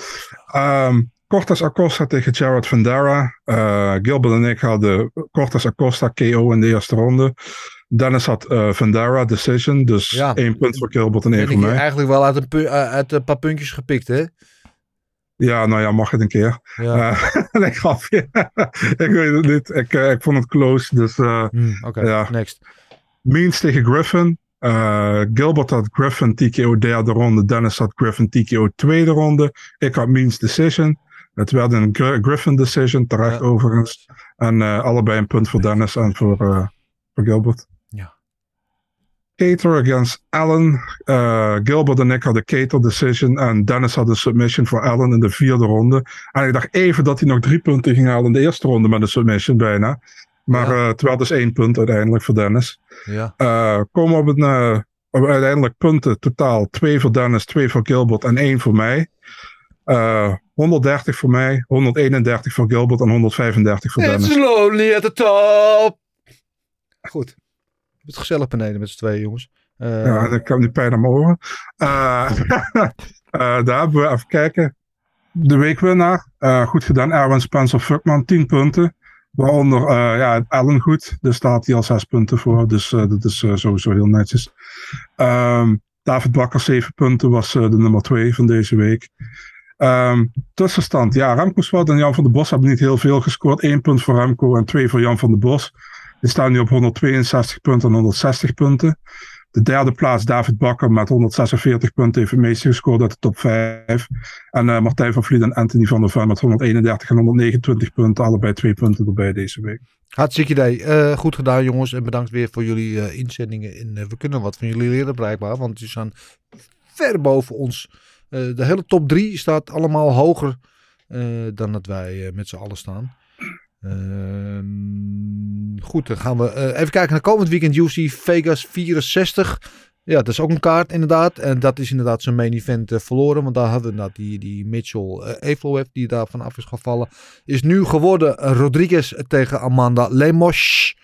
Um, Cortes Acosta tegen Jared Vandera. Gilbert en ik hadden Cortes Acosta KO in de eerste ronde. Dennis had uh, Vandera Decision, dus ja. één punt voor Gilbert en één voor mij. Eigenlijk wel uit een, uit een paar puntjes gepikt, hè? Ja, nou ja, mag het een keer. Ja. (laughs) Uh, ik grapje. (laughs) ik weet het niet. Ik, uh, ik vond het close, dus uh, mm, Oké, okay. next. Means tegen Griffin. Gilbert had Griffin TKO derde ronde. Dennis had Griffin TKO tweede ronde. Ik had Means Decision. Het werd een Griffin Decision, terecht ja. overigens. En allebei een punt voor Dennis en voor, voor Gilbert. Cater against Allen. Uh, Gilbert en ik hadden Cater decision. En Dennis had een submission voor Allen in de vierde ronde. En ik dacht even dat hij nog drie punten ging halen in de eerste ronde met een submission bijna. Maar ja. uh, het werd dus één punt uiteindelijk voor Dennis. Ja. Uh, komen op, een, op uiteindelijk punten totaal. Twee voor Dennis, twee voor Gilbert en één voor mij. 130 voor mij, 131 voor Gilbert en 135 voor Dennis. It's lonely at the top. Goed het gezellig beneden met z'n twee jongens. Uh, ja, ik heb nu pijn aan oren. Uh, uh, daar hebben we even kijken. De weekwinnaar. goed gedaan. Erwin Spencer Fuckman, 10 punten. Waaronder ja, Allen goed. Daar staat hij al 6 punten voor. Dus dat is sowieso heel netjes. Um, David Bakker, 7 punten, was de nummer 2 van deze week. Um, tussenstand. Ja, Remco Zwart en Jan van der Bos hebben niet heel veel gescoord. 1 punt voor Remco en 2 voor Jan van der Bos. Die staan nu op 162 punten en 160 punten. De derde plaats, David Bakker met 146 punten, heeft het meeste gescoord uit de top 5. En uh, Martijn van Vliet en Anthony van der Ven met 131 en 129 punten. Allebei twee punten erbij deze week. Hartstikke idee. Uh, goed gedaan jongens. En bedankt weer voor jullie uh, inzendingen. En we kunnen wat van jullie leren blijkbaar. Want die staan ver boven ons. de hele top 3 staat allemaal hoger dan dat wij met z'n allen staan. Ehm, goed, dan gaan we uh, even kijken naar komend weekend UFC Vegas 64. Ja, dat is ook een kaart inderdaad. En dat is inderdaad zijn main event uh, verloren. Want daar hadden we nou, die, die Mitchell uh, die daarvan af is gevallen. Is nu geworden Rodriguez tegen Amanda Lemos.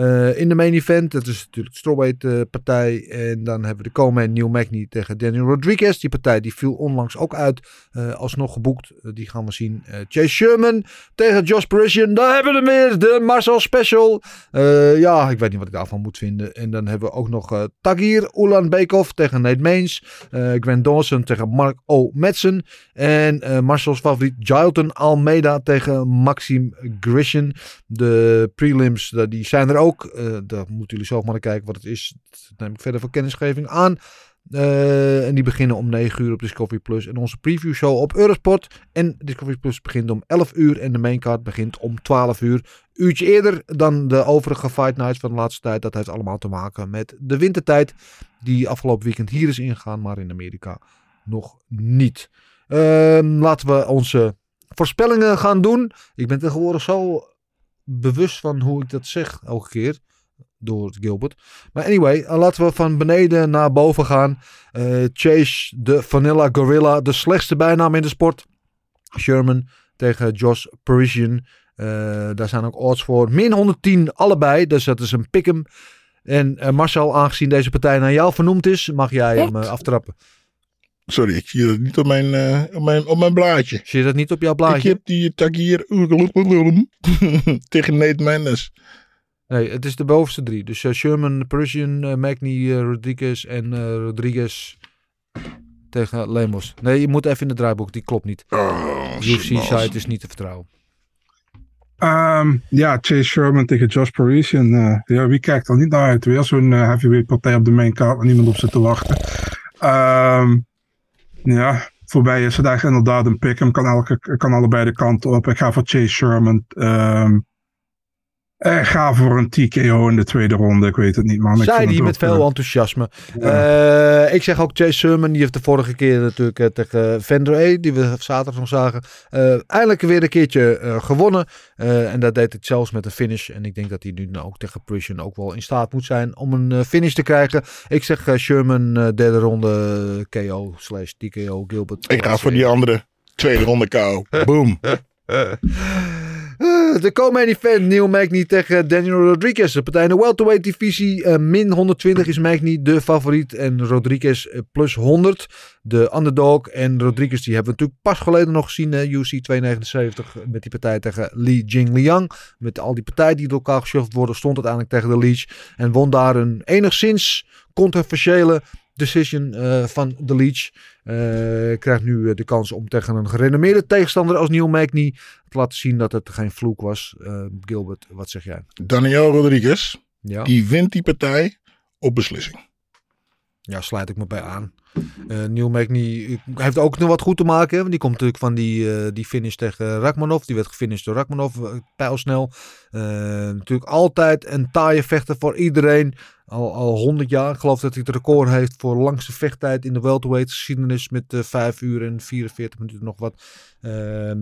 Uh, in de main event, dat is natuurlijk de strawweight uh, partij. En dan hebben we de Coleman Neil Magny tegen Daniel Rodriguez. Die partij die viel onlangs ook uit. Uh, alsnog geboekt. die gaan we zien. Chase Sherman tegen Josh Parisian. Daar hebben we weer. De Marcel Special. ja, ik weet niet wat ik daarvan moet vinden. En dan hebben we ook nog Tagir Ulanbekov tegen Nate Mains. Grant Dawson tegen Mark O. Madsen. En Marcel's favoriet Gilton Almeida tegen Maxim Grishin. De prelims die zijn er ook ook. Uh, moeten jullie zelf maar kijken wat het is. Dat neem ik verder voor kennisgeving aan. Uh, en die beginnen om 9 uur op Discovery Plus. En onze preview show op Eurosport. En Discovery Plus begint om 11 uur. En de maincard begint om 12 uur. Uurtje eerder dan de overige Fight Nights van de laatste tijd. Dat heeft allemaal te maken met de wintertijd. Die afgelopen weekend hier is ingegaan. Maar in Amerika nog niet. Uh, laten we onze voorspellingen gaan doen. Ik ben tegenwoordig zo bewust van hoe ik dat zeg elke keer. Door Gilbert. Maar anyway, eh, laten we van beneden naar boven gaan. Uh, Chase, de Vanilla Gorilla. De slechtste bijnaam in de sport. Sherman tegen Josh Parisian. Uh, daar zijn ook odds voor. Min 110 allebei. Dus dat is een pick'em. En uh, Marcel, aangezien deze partij naar jou vernoemd is, mag jij hem aftrappen. Sorry, ik zie dat niet op mijn, eh, op mijn, op mijn blaadje. Zie je dat niet op jouw Ik blaadje? heb die tak hier (laughs) tegen Nate Mendes. Nee, het is de bovenste drie. Dus eh, Sherman, Persian, eh, Magny, eh, Rodriguez en Rodriguez tegen Lemos. Nee, je moet even in het draaiboek. Die klopt niet. Oh, UFC-site is niet te vertrouwen. Ehm, ja, Chase Sherman tegen Josh Parisian. eh, ja, wie kijkt er niet naar uit? Weer zo'n eh, heavyweight partij op de main card waar niemand op zit te wachten. Ehm, ja, voor mij is het echt inderdaad een pick. Hem kan, elke, kan allebei de kanten op. Ik ga voor Chase Sherman. Ehm, ik ga voor een TKO in de tweede ronde. Ik weet het niet, man. Ik Zei het met veel eh, enthousiasme. Eh, ik zeg ook Chase Sherman. Die heeft de vorige keer natuurlijk eh, tegen Vendor die we zaterdag nog zagen. eh, eindelijk weer een keertje eh, gewonnen. Eh, en dat deed het zelfs met een finish. En ik denk dat hij nu nou ook tegen Prison ook wel in staat moet zijn om een eh, finish te krijgen. Ik zeg eh, Sherman, eh, derde ronde KO slash TKO Gilbert. Ik ga voor die andere tweede ronde KO. Boom. (laughs) Eh, De co-main event, Neil Magny tegen Daniel Rodriguez. De partij in de welterweight divisie. eh, min 120 is Magny de favoriet. En Rodriguez eh, plus 100. De underdog. En Rodriguez die hebben we natuurlijk pas geleden nog gezien. UC 279 met die partij tegen Li Jingliang. Met al die partijen die door elkaar geschuffeld worden. Stond uiteindelijk tegen de Leech. En won daar een enigszins controversiële decision eh, van de Leech. Eh, krijgt nu eh, de kans om tegen een gerenommeerde tegenstander als Neil Magny te laten zien dat het geen vloek was. Gilbert, wat zeg jij? Daniel Rodriguez, Ja, die wint die partij op beslissing. ja sluit ik me bij aan. Eh Neil heeft ook nog wat goed te maken. Want die komt natuurlijk van die, eh, die finish tegen Rakmanov. Die werd gefinished door Rakmanov, eh, pijlsnel. Eh, natuurlijk altijd een taaie vechter voor iedereen. Al, al 100 jaar. Ik geloof dat hij het record heeft voor langste vechttijd in de welterweight geschiedenis. Met eh 5 uur en 44 minuten nog wat. Ehm,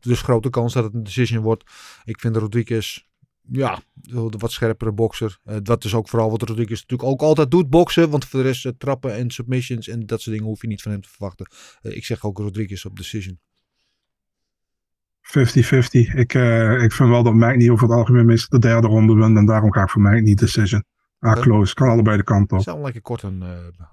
dus grote kans dat het een decision wordt. Ik vind Rodriguez ja, de wat scherpere bokser. Eh, dat is ook vooral wat Rodriguez natuurlijk ook altijd doet, boksen. Want voor de rest eh, trappen en submissions en dat soort dingen hoef je niet van hem te verwachten. Eh, ik zeg ook Rodriguez op decision. 50-50. Ik, ik vind wel dat Magny over het algemeen meestal de derde ronde wint. En daarom ga ik voor Magny decision. Ah, close. Kan allebei de kanten op. Zo lekker kort en eh,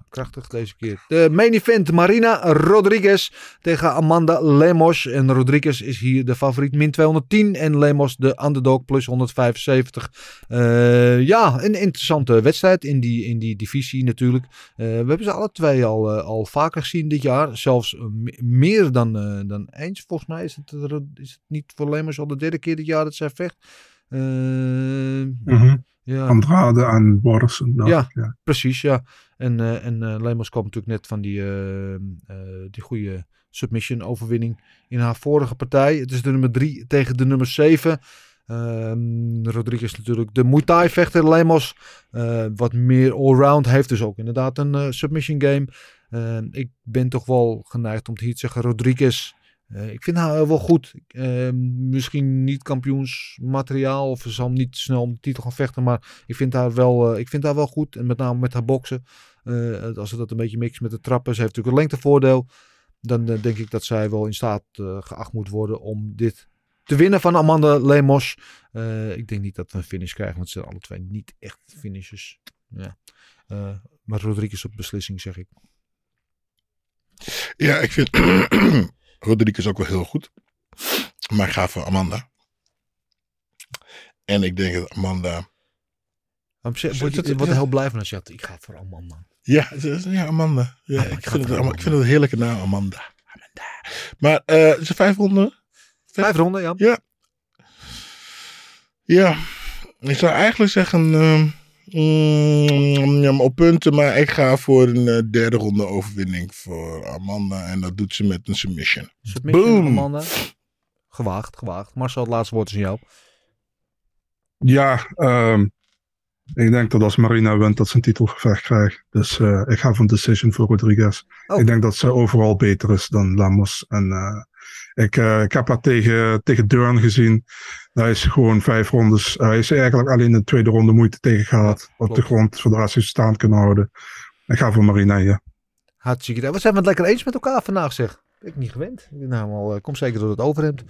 krachtig deze keer. De main event Marina Rodriguez tegen Amanda Lemos. En Rodriguez is hier de favoriet min 210 en Lemos de underdog plus 175. Eh, ja, een interessante wedstrijd in die, in die divisie natuurlijk. Eh, we hebben ze alle twee al, al vaker gezien dit jaar. Zelfs me- meer dan, dan eens. Volgens mij is het, is het niet voor Lemos al de derde keer dit jaar dat zij vecht. Mhm. Ja. Andrade en Watterson. dacht Ja. ja. Precies, ja. En, eh en eh Lemos kwam natuurlijk net van die, eh, die goede submission overwinning in haar vorige partij. Het is de nummer 3 tegen de nummer 7. Ehm Rodriguez natuurlijk de Muay Thai vechter. Lemos wat meer allround heeft dus ook inderdaad een submission game. Ehm, ik ben toch wel geneigd om te hier te zeggen Rodriguez. Eh, ik vind haar wel goed. Ehm, misschien niet kampioensmateriaal of ze zal niet snel om de titel gaan vechten. Maar ik vind haar wel, eh, ik vind haar wel goed. En met name met haar boksen. Eh, als ze dat een beetje mixt met de trappen. Ze heeft natuurlijk een lengtevoordeel. Dan denk ik dat zij wel in staat geacht moet worden om dit te winnen van Amanda Lemos. Ik denk niet dat we een finish krijgen. Want ze zijn alle twee niet echt finishers. Ja. Maar Rodriguez op beslissing zeg ik. Ja, ik vind (clears throat) Rodriguez ook wel heel goed. Maar ik ga voor Amanda. En ik denk dat Amanda... Is Word wordt ja. heel blij van als je zegt, ik ga voor Amanda. Ja, is- ja Amanda. Ja, ik vind het, voor ik vind het een heerlijke naam, Amanda. Amanda. Maar eh is het vijf ronden? Vijf ronden, ja. Ja. Ja, ik zou eigenlijk zeggen ehm, mm, op punten, maar ik ga voor een eh, derde ronde overwinning voor Amanda. En dat doet ze met een submission. Submission, Boom. Amanda. Gewaagd, gewaagd. Marcel, het laatste woord is aan jou. Ja, ehm, ik denk dat als Marina wint, dat ze een titelgevecht krijgt. Dus eh, ik ga voor een decision voor Rodriguez. Oh. Ik denk dat ze overal beter is dan Lamos. En eh, ik, eh, ik heb haar tegen, tegen Durn gezien. Daar is gewoon vijf rondes. Hij is eigenlijk alleen de tweede ronde moeite tegen gehad. op de klopt. grond, voor de rest heeft ze staan kunnen houden. Ik ga voor Marina, ja. Hartstikke idee. We zijn het lekker eens met elkaar vandaag, zeg. Ik niet gewend. Nou eh, kom zeker door het overhemd.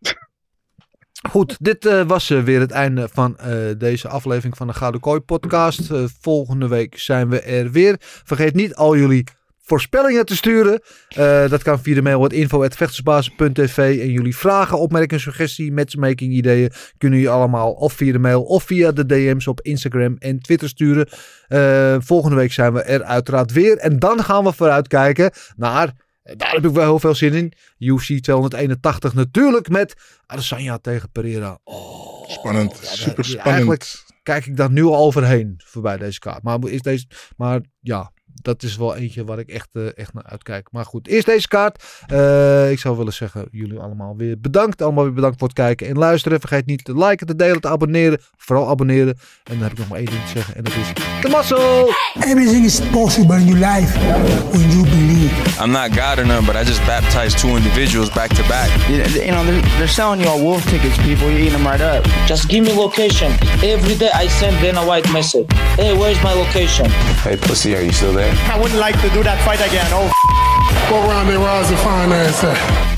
(laughs) Goed, dit eh, was eh, weer het einde van eh, deze aflevering van de Gouden Kooi podcast. Eh, volgende week zijn we er weer. Vergeet niet al jullie voorspellingen te sturen. Eh, dat kan via de mail info.vechtersbazen.tv en jullie vragen, opmerkingen, suggestie, matchmaking ideeën kunnen jullie allemaal of via de mail of via de DM's op Instagram en Twitter sturen. Eh, volgende week zijn we er uiteraard weer en dan gaan we vooruitkijken naar daar heb ik wel heel veel zin in. UFC 281 natuurlijk met Adesanya tegen Pereira. Oh, Spannend, ja, super spannend. Eigenlijk kijk ik daar nu al overheen voorbij deze kaart. Maar, is deze, maar ja, dat is wel eentje waar ik echt, eh, echt naar uitkijk. Maar goed, eerst deze kaart. Eh, ik zou willen zeggen, jullie allemaal weer bedankt. Allemaal weer bedankt voor het kijken en luisteren. Vergeet niet te liken, te delen, te abonneren. Vooral abonneren. En dan heb ik nog maar één ding te zeggen. En dat is de muscle! Everything is possible in your life when you believe. I'm not God or none, but I just baptized two individuals back to back. You, you know, they're, they're selling you all wolf tickets, people. You're eating them right up. Just give me location. Every day I send Dana White message. Hey, where's my location? Hey, pussy, are you still there? I wouldn't like to do that fight again. Oh, What round they was at?